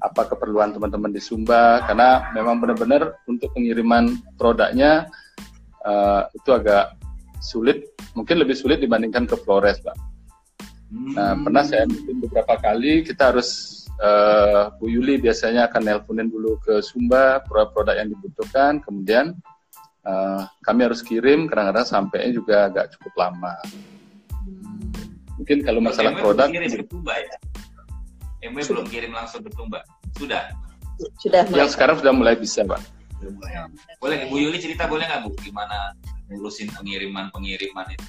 apa keperluan teman-teman di Sumba. Karena memang benar-benar untuk pengiriman produknya uh, itu agak sulit, mungkin lebih sulit dibandingkan ke Flores, Pak. Nah, hmm. pernah saya mungkin beberapa kali kita harus uh, Bu Yuli biasanya akan nelponin dulu ke Sumba produk-produk yang dibutuhkan, kemudian uh, kami harus kirim, kadang-kadang sampainya juga agak cukup lama. Mungkin kalau masalah produk, kirim ke Sumba ya. MW belum kirim langsung ke Sumba, sudah. Sudah. Yang sekarang sudah mulai bisa, Pak. Ya. Boleh Bu Yuli cerita boleh nggak Bu gimana ngurusin pengiriman pengiriman itu?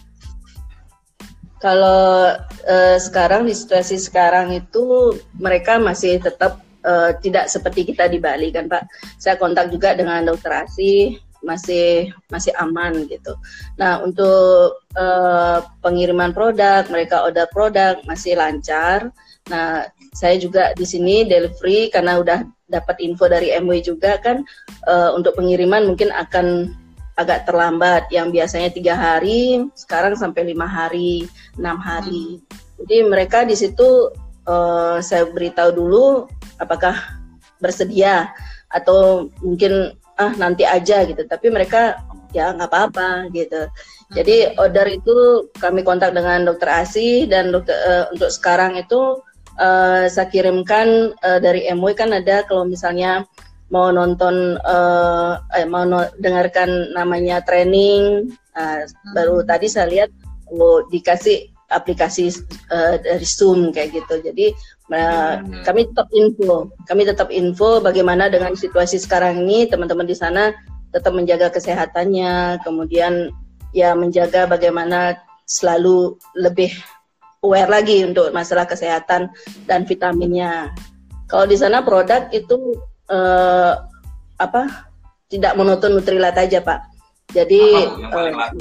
Kalau uh, sekarang di situasi sekarang itu mereka masih tetap uh, tidak seperti kita di Bali kan Pak. Saya kontak juga dengan dokter ASI masih masih aman gitu. Nah untuk uh, pengiriman produk, mereka order produk masih lancar. Nah saya juga di sini delivery karena udah dapat info dari MW juga kan uh, untuk pengiriman mungkin akan agak terlambat. Yang biasanya tiga hari sekarang sampai lima hari, enam hari. Jadi mereka di situ uh, saya beritahu dulu apakah bersedia atau mungkin ah nanti aja gitu tapi mereka ya nggak apa-apa gitu jadi order itu kami kontak dengan dokter ASI dan dokter uh, untuk sekarang itu uh, saya kirimkan uh, dari MW kan ada kalau misalnya mau nonton uh, eh, mau no dengarkan namanya training uh, baru tadi saya lihat oh, dikasih aplikasi uh, dari Zoom kayak gitu. Jadi Nah, kami tetap info, kami tetap info bagaimana dengan situasi sekarang ini teman-teman di sana tetap menjaga kesehatannya, kemudian ya menjaga bagaimana selalu lebih aware lagi untuk masalah kesehatan dan vitaminnya. Kalau di sana produk itu eh, apa? Tidak monoton Nutrilat aja, Pak. Jadi apa,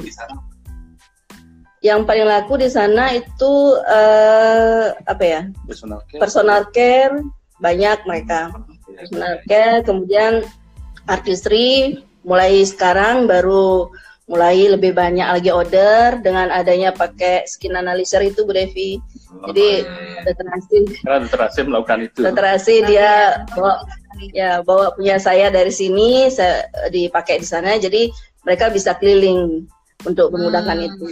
yang paling laku di sana itu uh, apa ya personal care. personal care banyak mereka personal care kemudian artistry mulai sekarang baru mulai lebih banyak lagi order dengan adanya pakai skin analyzer itu Bu Devi. Jadi dokter Asin melakukan itu. Dokter Asin dia bawa ya bawa punya saya dari sini saya dipakai di sana jadi mereka bisa keliling untuk memudahkan hmm. itu.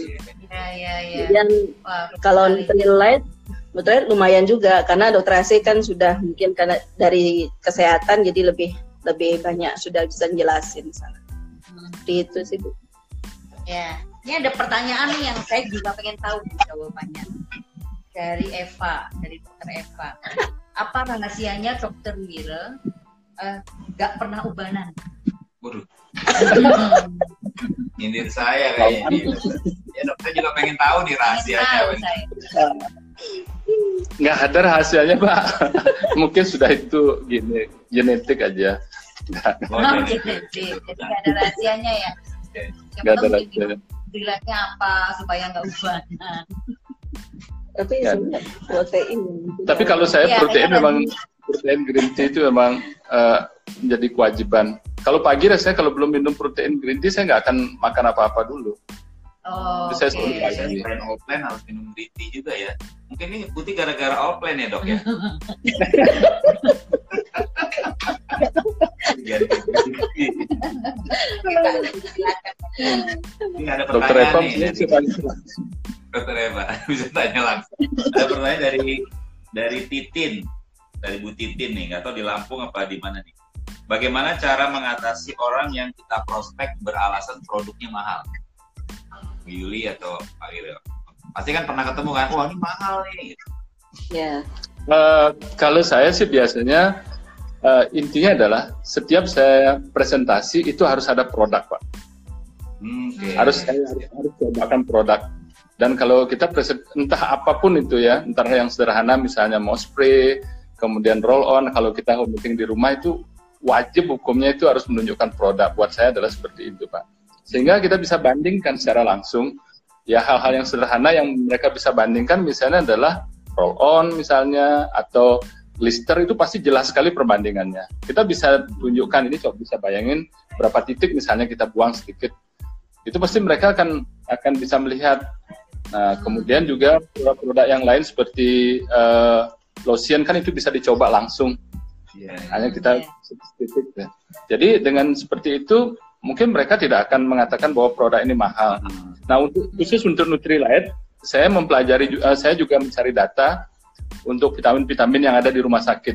Ya, ya, ya. Kemudian Wah, kalau Nutrilite, Nutrilite lumayan juga karena dokter AC kan sudah mungkin karena dari kesehatan jadi lebih lebih banyak sudah bisa jelasin sana. Hmm. itu sih Bu. Ya, ini ada pertanyaan nih yang saya juga pengen tahu jawabannya dari Eva, dari dokter Eva. Apa rahasianya dokter Wira uh, gak pernah ubanan? Waduh. Nyindir saya kayaknya. Ya dokter juga pengen tahu nih rahasianya. Nggak ada rahasianya Pak. Mungkin sudah itu gini genetik aja. Oh, genetik. Jadi nggak ada rahasianya ya. Nggak ada rahasianya. Dilatnya apa supaya nggak ubah. Tapi ya. protein. Tapi kalau saya ya, protein memang protein green tea itu memang uh, menjadi kewajiban kalau pagi rasanya kalau belum minum protein green tea saya nggak akan makan apa-apa dulu. Oh, Jadi saya selalu okay. pagi. Selain all plan harus minum green tea juga ya. Mungkin ini putih gara-gara all plan ya dok ya. ini ada pertanyaan nih. Dokter Eva bisa tanya langsung. Ada pertanyaan dari dari Titin, dari Bu Titin nih. Nggak tahu di Lampung apa di mana nih bagaimana cara mengatasi orang yang kita prospek beralasan produknya mahal? Bu Yuli atau Pak Iril? Pasti kan pernah ketemu kan, wah ini mahal nih. Ya. Yeah. Uh, kalau saya sih biasanya uh, intinya adalah setiap saya presentasi itu harus ada produk, Pak. Hmm, okay. Harus saya harus, harus cobakan produk. Dan kalau kita present, entah apa pun itu ya, entah yang sederhana misalnya mau spray, kemudian roll on, kalau kita meeting di rumah itu wajib hukumnya itu harus menunjukkan produk. Buat saya adalah seperti itu, Pak. Sehingga kita bisa bandingkan secara langsung ya hal-hal yang sederhana yang mereka bisa bandingkan misalnya adalah roll on misalnya atau lister itu pasti jelas sekali perbandingannya. Kita bisa tunjukkan ini coba bisa bayangin berapa titik misalnya kita buang sedikit. Itu pasti mereka akan akan bisa melihat. Nah, kemudian juga produk-produk yang lain seperti uh, lotion kan itu bisa dicoba langsung Yeah. Hanya kita spesifik ya. Jadi dengan seperti itu mungkin mereka tidak akan mengatakan bahwa produk ini mahal. Hmm. Nah untuk khusus untuk Nutrilite, saya mempelajari, uh, saya juga mencari data untuk vitamin-vitamin yang ada di rumah sakit.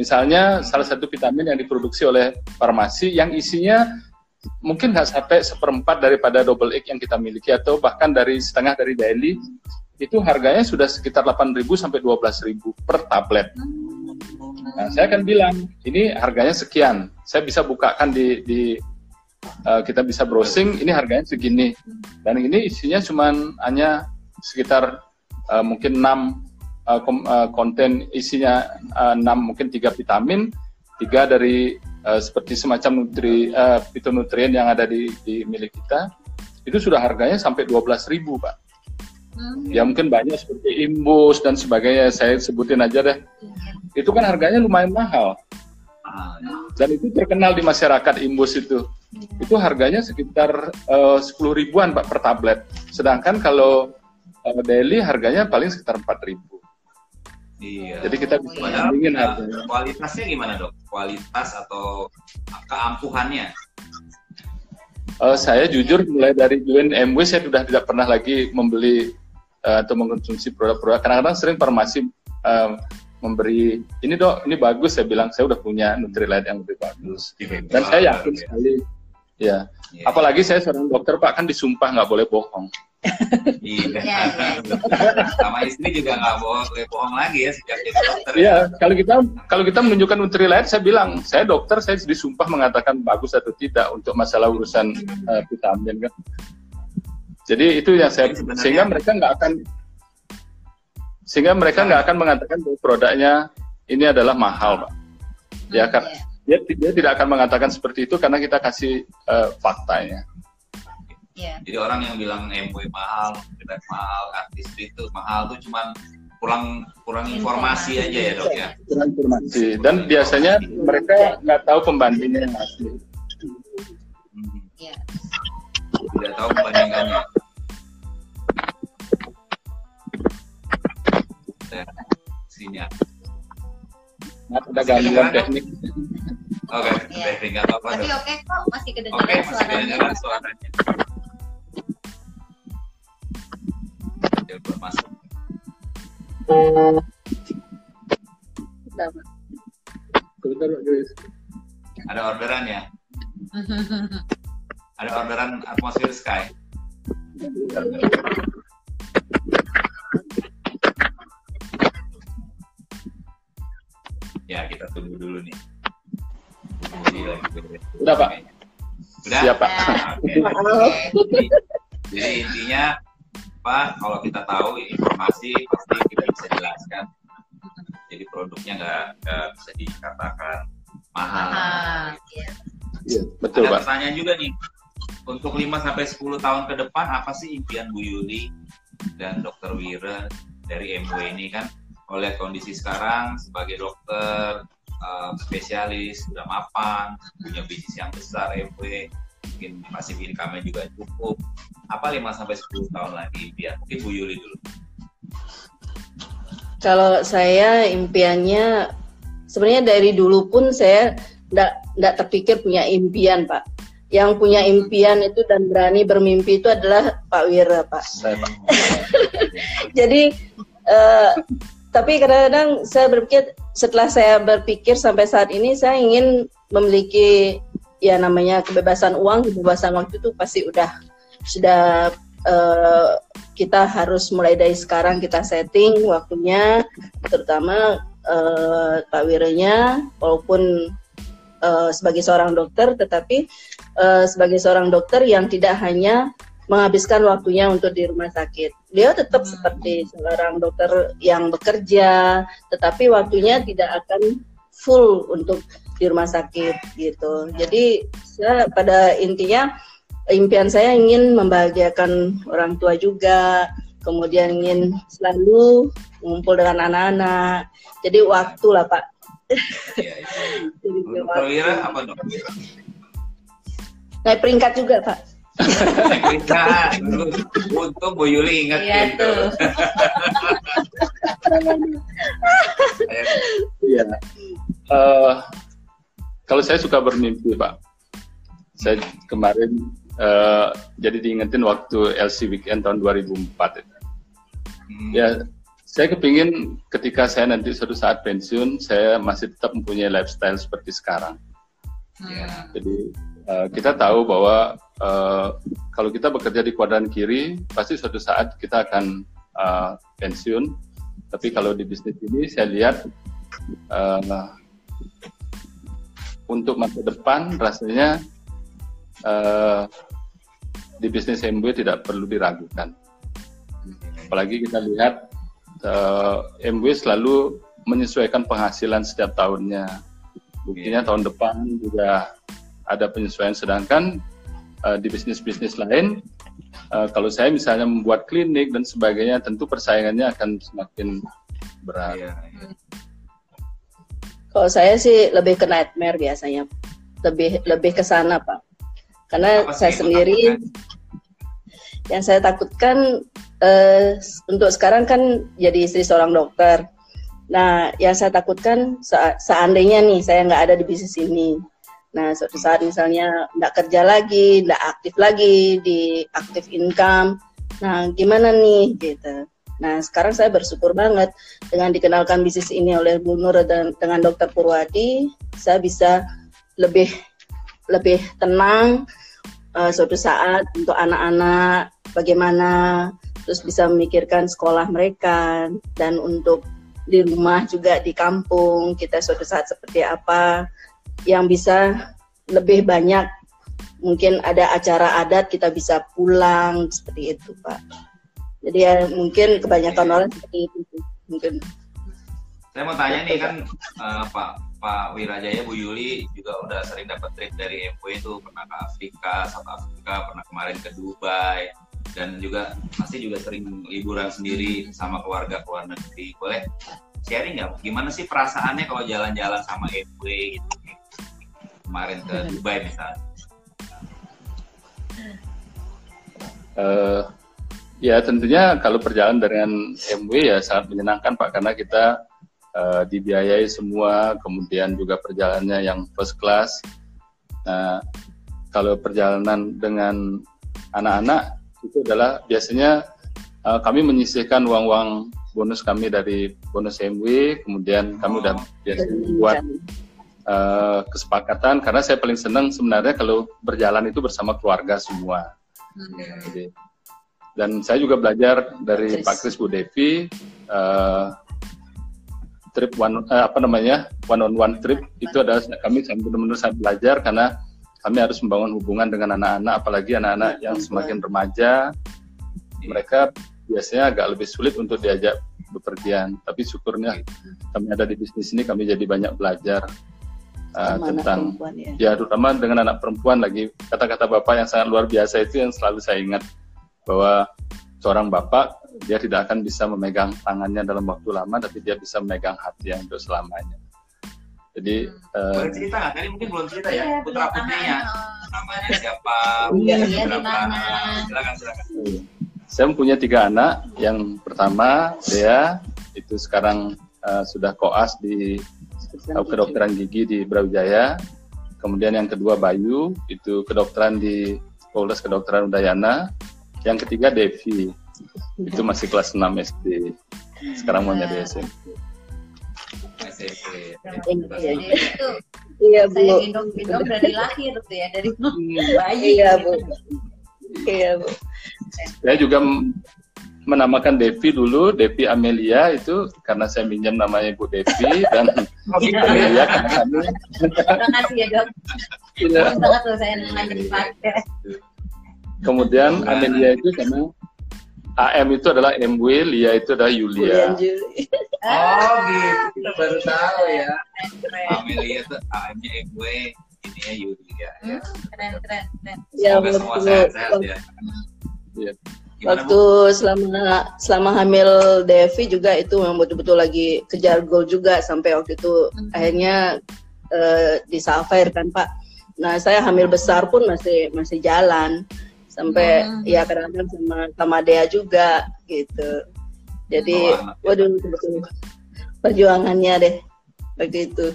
Misalnya salah satu vitamin yang diproduksi oleh farmasi yang isinya mungkin nggak sampai seperempat daripada double egg yang kita miliki atau bahkan dari setengah dari daily itu harganya sudah sekitar 8.000 sampai 12.000 per tablet. Nah, saya akan bilang ini harganya sekian. Saya bisa bukakan di, di uh, kita bisa browsing ini harganya segini. Dan ini isinya cuma hanya sekitar uh, mungkin 6 uh, kom, uh, konten isinya uh, 6 mungkin tiga vitamin, tiga dari uh, seperti semacam nutri uh, fitonutrien yang ada di, di milik kita itu sudah harganya sampai 12.000 pak. Hmm. Ya mungkin banyak seperti imbus dan sebagainya saya sebutin aja deh. Itu kan harganya lumayan mahal. Dan itu terkenal di masyarakat imbus itu. Itu harganya sekitar eh, sepuluh uh, ribuan pak per tablet. Sedangkan kalau uh, daily harganya paling sekitar empat ribu. Iya. Jadi kita bisa bandingin harganya. Kualitasnya gimana dok? Kualitas atau keampuhannya? Uh, saya jujur mulai dari join MW saya sudah tidak pernah lagi membeli uh, atau mengkonsumsi produk-produk. Kadang-kadang sering farmasi uh, memberi ini dok, ini bagus. Saya bilang saya udah punya Nutrilite yang lebih bagus. Dan saya yakin ya. sekali. Ya. ya. Apalagi saya seorang dokter pak kan disumpah nggak boleh bohong. iya. Ya, Sama istri juga nggak boleh bohong lagi ya sejak jadi dokter. Iya. Kalau kita kalau kita menunjukkan Nutrilite, saya bilang saya dokter, saya disumpah mengatakan bagus atau tidak untuk masalah urusan uh, vitamin kan. Jadi itu yang saya sehingga mereka nggak akan sehingga mereka nggak akan mengatakan bahwa produknya ini adalah mahal, pak. Ya kan, dia, dia tidak akan mengatakan seperti itu karena kita kasih uh, faktanya. Yeah. Jadi orang yang bilang MW mahal, tidak mahal, artis itu mahal itu cuma kurang kurang informasi, informasi aja ya dok ya. Kurang informasi dan kurang biasanya informasi. mereka nggak tahu pembandingnya yang asli. Hmm. Yeah. Tidak tahu pembandingannya. sini Nah, ada gangguan teknik. Oke, okay, ya. teknik nggak apa-apa. Tapi oke okay, kok, masih kedengaran okay, masih kedengaran suaranya. Telepon masuk. Ada orderan ya? Ada orderan atmosfer sky. Tunggu dulu nih. Jadi Udah, Pak. Udah? Siap, Pak. okay. jadi, jadi intinya Pak, kalau kita tahu informasi pasti kita bisa jelaskan. Jadi produknya nggak bisa dikatakan mahal. Ah, gitu. iya. betul, Ada Pak. pertanyaan juga nih. Untuk 5 sampai 10 tahun ke depan apa sih impian Bu Yuli dan Dokter Wira dari MW ini kan oleh kondisi sekarang sebagai dokter uh, spesialis sudah mapan punya bisnis yang besar MW mungkin masih income juga cukup. Apa 5 sampai 10 tahun lagi biar mungkin Bu Yuli dulu. Kalau saya impiannya sebenarnya dari dulu pun saya tidak terpikir punya impian Pak. Yang punya impian itu dan berani bermimpi itu adalah Pak Wira Pak. Jadi uh, tapi kadang-kadang saya berpikir setelah saya berpikir sampai saat ini saya ingin memiliki ya namanya kebebasan uang kebebasan waktu itu pasti udah sudah uh, kita harus mulai dari sekarang kita setting waktunya terutama uh, Pak Wiranya walaupun uh, sebagai seorang dokter tetapi uh, sebagai seorang dokter yang tidak hanya menghabiskan waktunya untuk di rumah sakit. Beliau tetap hmm. seperti seorang dokter yang bekerja, tetapi waktunya tidak akan full untuk di rumah sakit gitu. Jadi saya pada intinya impian saya ingin membahagiakan orang tua juga, kemudian ingin selalu mengumpul dengan anak-anak. Jadi waktu lah Pak. Iya, iya. Perwira apa dong? Naik peringkat juga Pak. Untuk Bu Yuli ingat iya, gitu. Iya. uh, kalau saya suka bermimpi, Pak. Saya kemarin uh, jadi diingetin waktu LC Weekend tahun 2004. Hmm. Ya, saya kepingin ketika saya nanti suatu saat pensiun, saya masih tetap mempunyai lifestyle seperti sekarang. Hmm. Jadi uh, kita tahu bahwa uh, kalau kita bekerja di kuadran kiri, pasti suatu saat kita akan uh, pensiun. Tapi kalau di bisnis ini saya lihat uh, untuk masa depan rasanya uh, di bisnis MW tidak perlu diragukan. Apalagi kita lihat uh, MW selalu menyesuaikan penghasilan setiap tahunnya. Buktinya tahun depan juga ada penyesuaian. Sedangkan uh, di bisnis-bisnis lain, uh, kalau saya misalnya membuat klinik dan sebagainya, tentu persaingannya akan semakin berat. Iya, iya. Kalau saya sih lebih ke nightmare biasanya, lebih lebih ke sana pak. Karena Apa saya sendiri, yang saya takutkan uh, untuk sekarang kan jadi istri seorang dokter. Nah, yang saya takutkan seandainya nih saya nggak ada di bisnis ini, Nah, suatu saat misalnya nggak kerja lagi, nggak aktif lagi di aktif income, nah gimana nih gitu. Nah, sekarang saya bersyukur banget dengan dikenalkan bisnis ini oleh Bu Nur dan dengan Dokter Purwadi, saya bisa lebih lebih tenang uh, suatu saat untuk anak-anak bagaimana terus bisa memikirkan sekolah mereka dan untuk di rumah juga di kampung kita suatu saat seperti apa yang bisa lebih banyak. Mungkin ada acara adat kita bisa pulang seperti itu pak. Jadi ya mungkin kebanyakan orang seperti itu mungkin. Saya mau tanya nih kan uh, Pak Pak Wirajaya Bu Yuli juga udah sering dapat trip dari MW itu. Pernah ke Afrika South Afrika pernah kemarin ke Dubai. Dan juga pasti juga sering liburan sendiri sama keluarga ke luar negeri. Boleh sharing nggak gimana sih perasaannya kalau jalan-jalan sama MW gitu kemarin ke Dubai misalnya? Uh, ya tentunya kalau perjalanan dengan MW ya sangat menyenangkan Pak karena kita uh, dibiayai semua, kemudian juga perjalanannya yang first class. Nah, kalau perjalanan dengan anak-anak itu adalah biasanya uh, kami menyisihkan uang-uang bonus kami dari bonus MW, kemudian kami udah biasanya buat uh, kesepakatan karena saya paling senang sebenarnya kalau berjalan itu bersama keluarga semua. Hmm. Jadi, dan saya juga belajar dari. Pak Kris Bu Devi uh, trip one uh, apa namanya one on one trip itu adalah kami benar-benar saya belajar karena kami harus membangun hubungan dengan anak-anak apalagi anak-anak yang semakin remaja mereka biasanya agak lebih sulit untuk diajak bepergian tapi syukurnya kami ada di bisnis ini kami jadi banyak belajar uh, tentang ya. ya terutama dengan anak perempuan lagi kata-kata bapak yang sangat luar biasa itu yang selalu saya ingat bahwa seorang bapak dia tidak akan bisa memegang tangannya dalam waktu lama tapi dia bisa memegang hati yang untuk selamanya. Jadi hmm. uh, cerita nggak? Tadi mungkin belum cerita ya, ya putra putrinya. Namanya siapa? Iya, iya, berapa silakan silakan. Saya mempunyai tiga anak. Yang pertama dia itu sekarang uh, sudah koas di kedokteran gigi di Brawijaya. Kemudian yang kedua Bayu, itu kedokteran di Polres Kedokteran Udayana. Yang ketiga Devi, itu masih kelas 6 SD. Sekarang mau nyari SMP. Iya bu. Saya gendong-gendong dari lahir tuh ya dari bayi. Iya bu. Iya bu. Saya juga menamakan Devi dulu, Devi Amelia itu karena saya minjam namanya Ibu Devi dan oh, gitu. Amelia karena kami. Terima kasih ya dok. Iya. banget loh saya namanya dipakai. Kemudian Amelia itu karena AM itu adalah MW, Lia itu adalah Yulia. Oh gitu, kita baru tahu ya. Amelia itu AM-nya MW, ininya Yulia. Ya. Keren, keren, keren. Ya, Semoga semua sehat-sehat ya. Iya. Gimana, Waktu Bu? selama selama hamil Devi juga itu memang betul-betul lagi kejar gol juga sampai waktu itu hmm. akhirnya uh, di Safir kan Pak. Nah saya hamil besar pun masih masih jalan sampai hmm. ya kadang-kadang sama sama Dea juga gitu. Jadi oh, waduh betul perjuangannya deh begitu.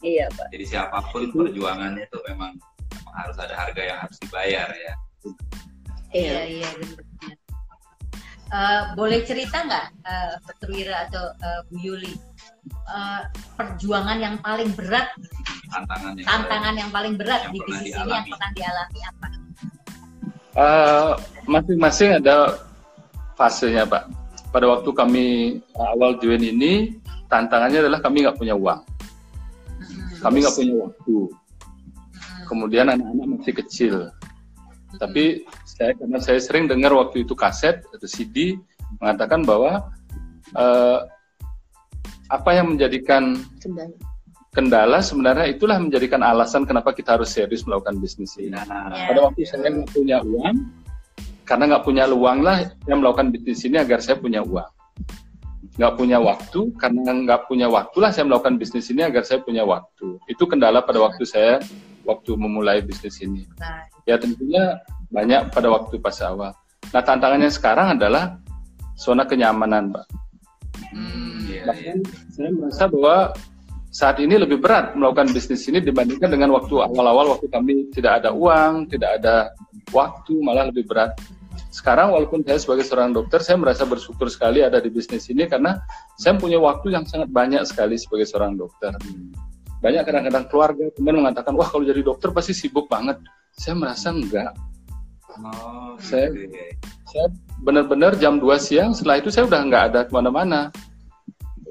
iya Pak. Jadi siapa pun perjuangannya itu memang, memang harus ada harga yang harus dibayar ya. Iya iya benar. Uh, boleh cerita nggak uh, atau uh, Bu Yuli uh, perjuangan yang paling berat tantangan yang, tantangan yang paling berat yang di bisnis ini yang pernah dialami apa? Uh, masing-masing ada fasenya Pak. Pada waktu kami awal join ini tantangannya adalah kami nggak punya uang, hmm. kami nggak punya waktu. Hmm. Kemudian anak-anak masih kecil, tapi saya karena saya sering dengar waktu itu kaset atau CD mengatakan bahwa uh, apa yang menjadikan Kendala. kendala sebenarnya itulah menjadikan alasan kenapa kita harus serius melakukan bisnis ini. Nah, Ya. Pada waktu saya nggak punya uang, karena nggak punya uang lah saya melakukan bisnis ini agar saya punya uang. Nggak punya waktu, karena nggak punya waktu lah saya melakukan bisnis ini agar saya punya waktu. Itu kendala pada waktu saya waktu memulai bisnis ini. Nah, Ya tentunya banyak pada waktu pas awal. Nah tantangannya sekarang adalah zona kenyamanan, Pak. hmm, iya, iya. Bahkan saya merasa bahwa saat ini lebih berat melakukan bisnis ini dibandingkan dengan waktu awal-awal waktu kami tidak ada uang, tidak ada waktu, malah lebih berat. Sekarang walaupun saya sebagai seorang dokter, saya merasa bersyukur sekali ada di bisnis ini karena saya punya waktu yang sangat banyak sekali sebagai seorang dokter. Banyak kadang-kadang keluarga teman mengatakan, wah kalau jadi dokter pasti sibuk banget. Saya merasa enggak. Oh, Saya- gitu ya. Saya benar-benar jam 2 siang, setelah itu saya udah nggak ada ke mana-mana.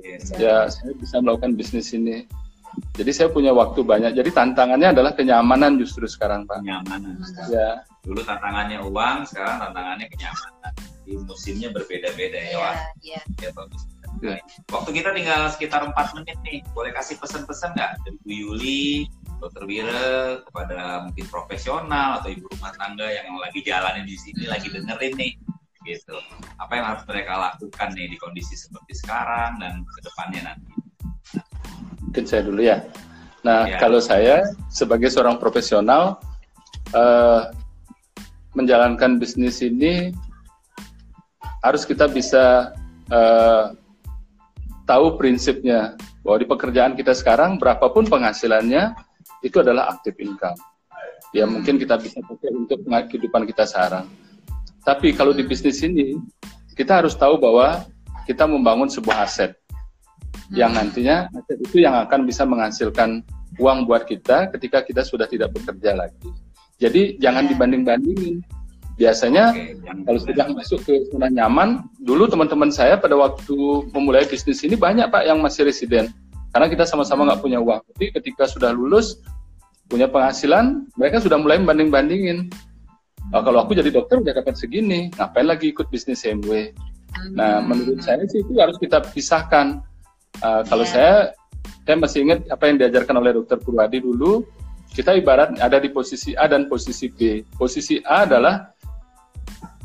Iya. ya saya bisa melakukan bisnis ini. Jadi saya punya waktu banyak. Jadi tantangannya adalah kenyamanan justru sekarang Pak. kenyamanan. Ya, Dulu tantangannya uang, sekarang tantangannya kenyamanan. Di musimnya berbeda-beda ya, ya, ya. Ya, bagus. Ya. Waktu kita tinggal sekitar 4 menit nih. Boleh kasih pesan-pesan nggak dari Bu Yuli, Dokter Wira kepada mungkin profesional atau ibu rumah tangga yang lagi jalanin di sini, lagi dengerin nih, gitu. Apa yang harus mereka lakukan nih di kondisi seperti sekarang dan ke depannya nanti? mungkin saya dulu ya. Nah, Ya. kalau saya sebagai seorang profesional eh, menjalankan bisnis ini harus kita bisa eh, tahu prinsipnya bahwa di pekerjaan kita sekarang berapapun penghasilannya itu adalah aktif income. Ya mungkin kita bisa pakai untuk kehidupan kita sekarang. Tapi kalau di bisnis ini kita harus tahu bahwa kita membangun sebuah aset yang nantinya aset itu yang akan bisa menghasilkan uang buat kita ketika kita sudah tidak bekerja lagi. Jadi jangan Ya. dibanding-bandingin. Biasanya Oke, yang kalau sudah masuk ke zona nyaman, dulu teman-teman saya pada waktu memulai bisnis ini banyak pak yang masih residen, karena kita sama-sama nggak punya uang. Tapi ketika sudah lulus, punya penghasilan, mereka sudah mulai membanding-bandingin. "Oh, kalau aku jadi dokter udah dapat segini, ngapain lagi ikut bisnis MW? Nah, Hmm. menurut saya sih itu harus kita pisahkan. Uh, kalau Iya. saya, saya masih ingat apa yang diajarkan oleh Dokter Purwadi dulu. Kita ibarat ada di posisi A dan posisi B. Posisi A adalah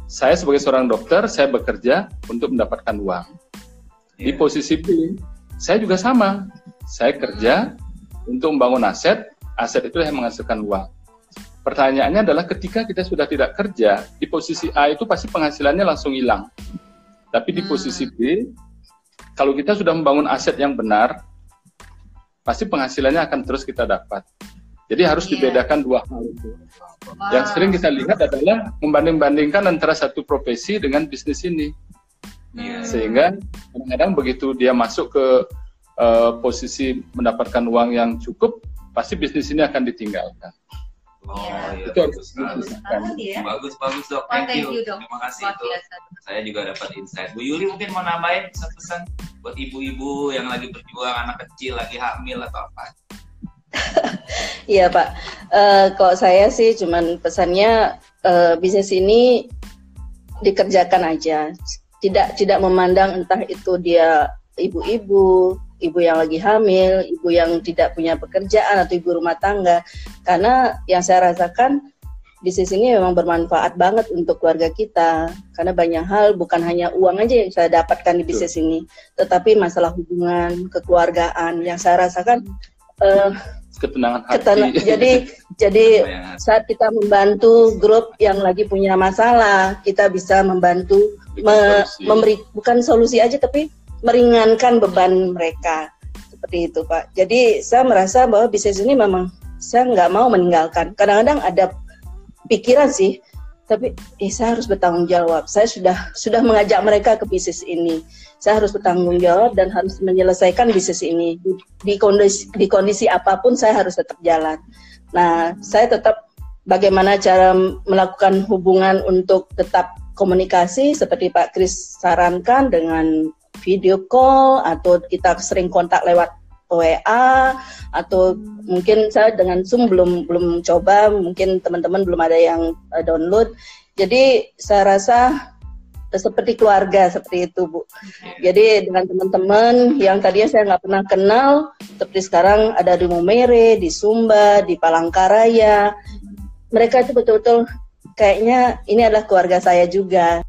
saya sebagai seorang dokter, saya bekerja untuk mendapatkan uang. Di Iya. posisi B, saya juga sama. Saya kerja untuk membangun aset, aset itu yang menghasilkan uang. Pertanyaannya adalah ketika kita sudah tidak kerja, di posisi A itu pasti penghasilannya langsung hilang. Tapi di Hmm. posisi B, kalau kita sudah membangun aset yang benar, pasti penghasilannya akan terus kita dapat. Jadi harus Iya. dibedakan dua hal itu. Wah. Yang sering kita lihat adalah membanding-bandingkan antara satu profesi dengan bisnis ini. Iya. Sehingga kadang-kadang begitu dia masuk ke eh, posisi mendapatkan uang yang cukup, pasti bisnis ini akan ditinggalkan. Oh, Iya. iya, Itu bagus sekali. dipisahkan. banget ya. Bagus, bagus dok. Thank, thank you. you, Dok. Terima kasih itu. Saya juga dapat insight. Bu Yuli mungkin mau nambahin pesan-pesan buat ibu-ibu yang lagi berjuang anak kecil, lagi hamil atau apa? Iya Pak, Eh kalau saya sih cuman pesannya eh, bisnis ini dikerjakan aja, tidak tidak memandang entah itu dia ibu-ibu, ibu yang lagi hamil, ibu yang tidak punya pekerjaan atau ibu rumah tangga, karena yang saya rasakan bisnis ini memang bermanfaat banget untuk keluarga kita, karena banyak hal bukan hanya uang aja yang saya dapatkan di bisnis ini, tetapi masalah hubungan, kekeluargaan. Yang saya rasakan. Eh, Ketenangan hati. Ketena- jadi jadi saat kita membantu grup yang lagi punya masalah, kita bisa membantu me- Solusi. memberi bukan solusi aja tapi meringankan beban mereka seperti itu Pak. Jadi saya merasa bahwa bisnis ini memang saya nggak mau meninggalkan. Kadang-kadang ada pikiran sih, tapi eh, saya harus bertanggung jawab. Saya sudah sudah mengajak mereka ke bisnis ini. Saya harus bertanggung jawab dan harus menyelesaikan bisnis ini di, di kondisi di kondisi apa pun saya harus tetap jalan. Nah, saya tetap bagaimana cara melakukan hubungan untuk tetap komunikasi seperti Pak Kris sarankan dengan video call atau kita sering kontak lewat WA atau mungkin saya dengan Zoom belum belum coba, mungkin teman-teman belum ada yang uh, download. Jadi saya rasa seperti keluarga seperti itu Bu. Jadi dengan teman-teman yang tadinya saya nggak pernah kenal, seperti sekarang ada di Momere, di Sumba, di Palangkaraya, mereka itu betul-betul kayaknya ini adalah keluarga saya juga.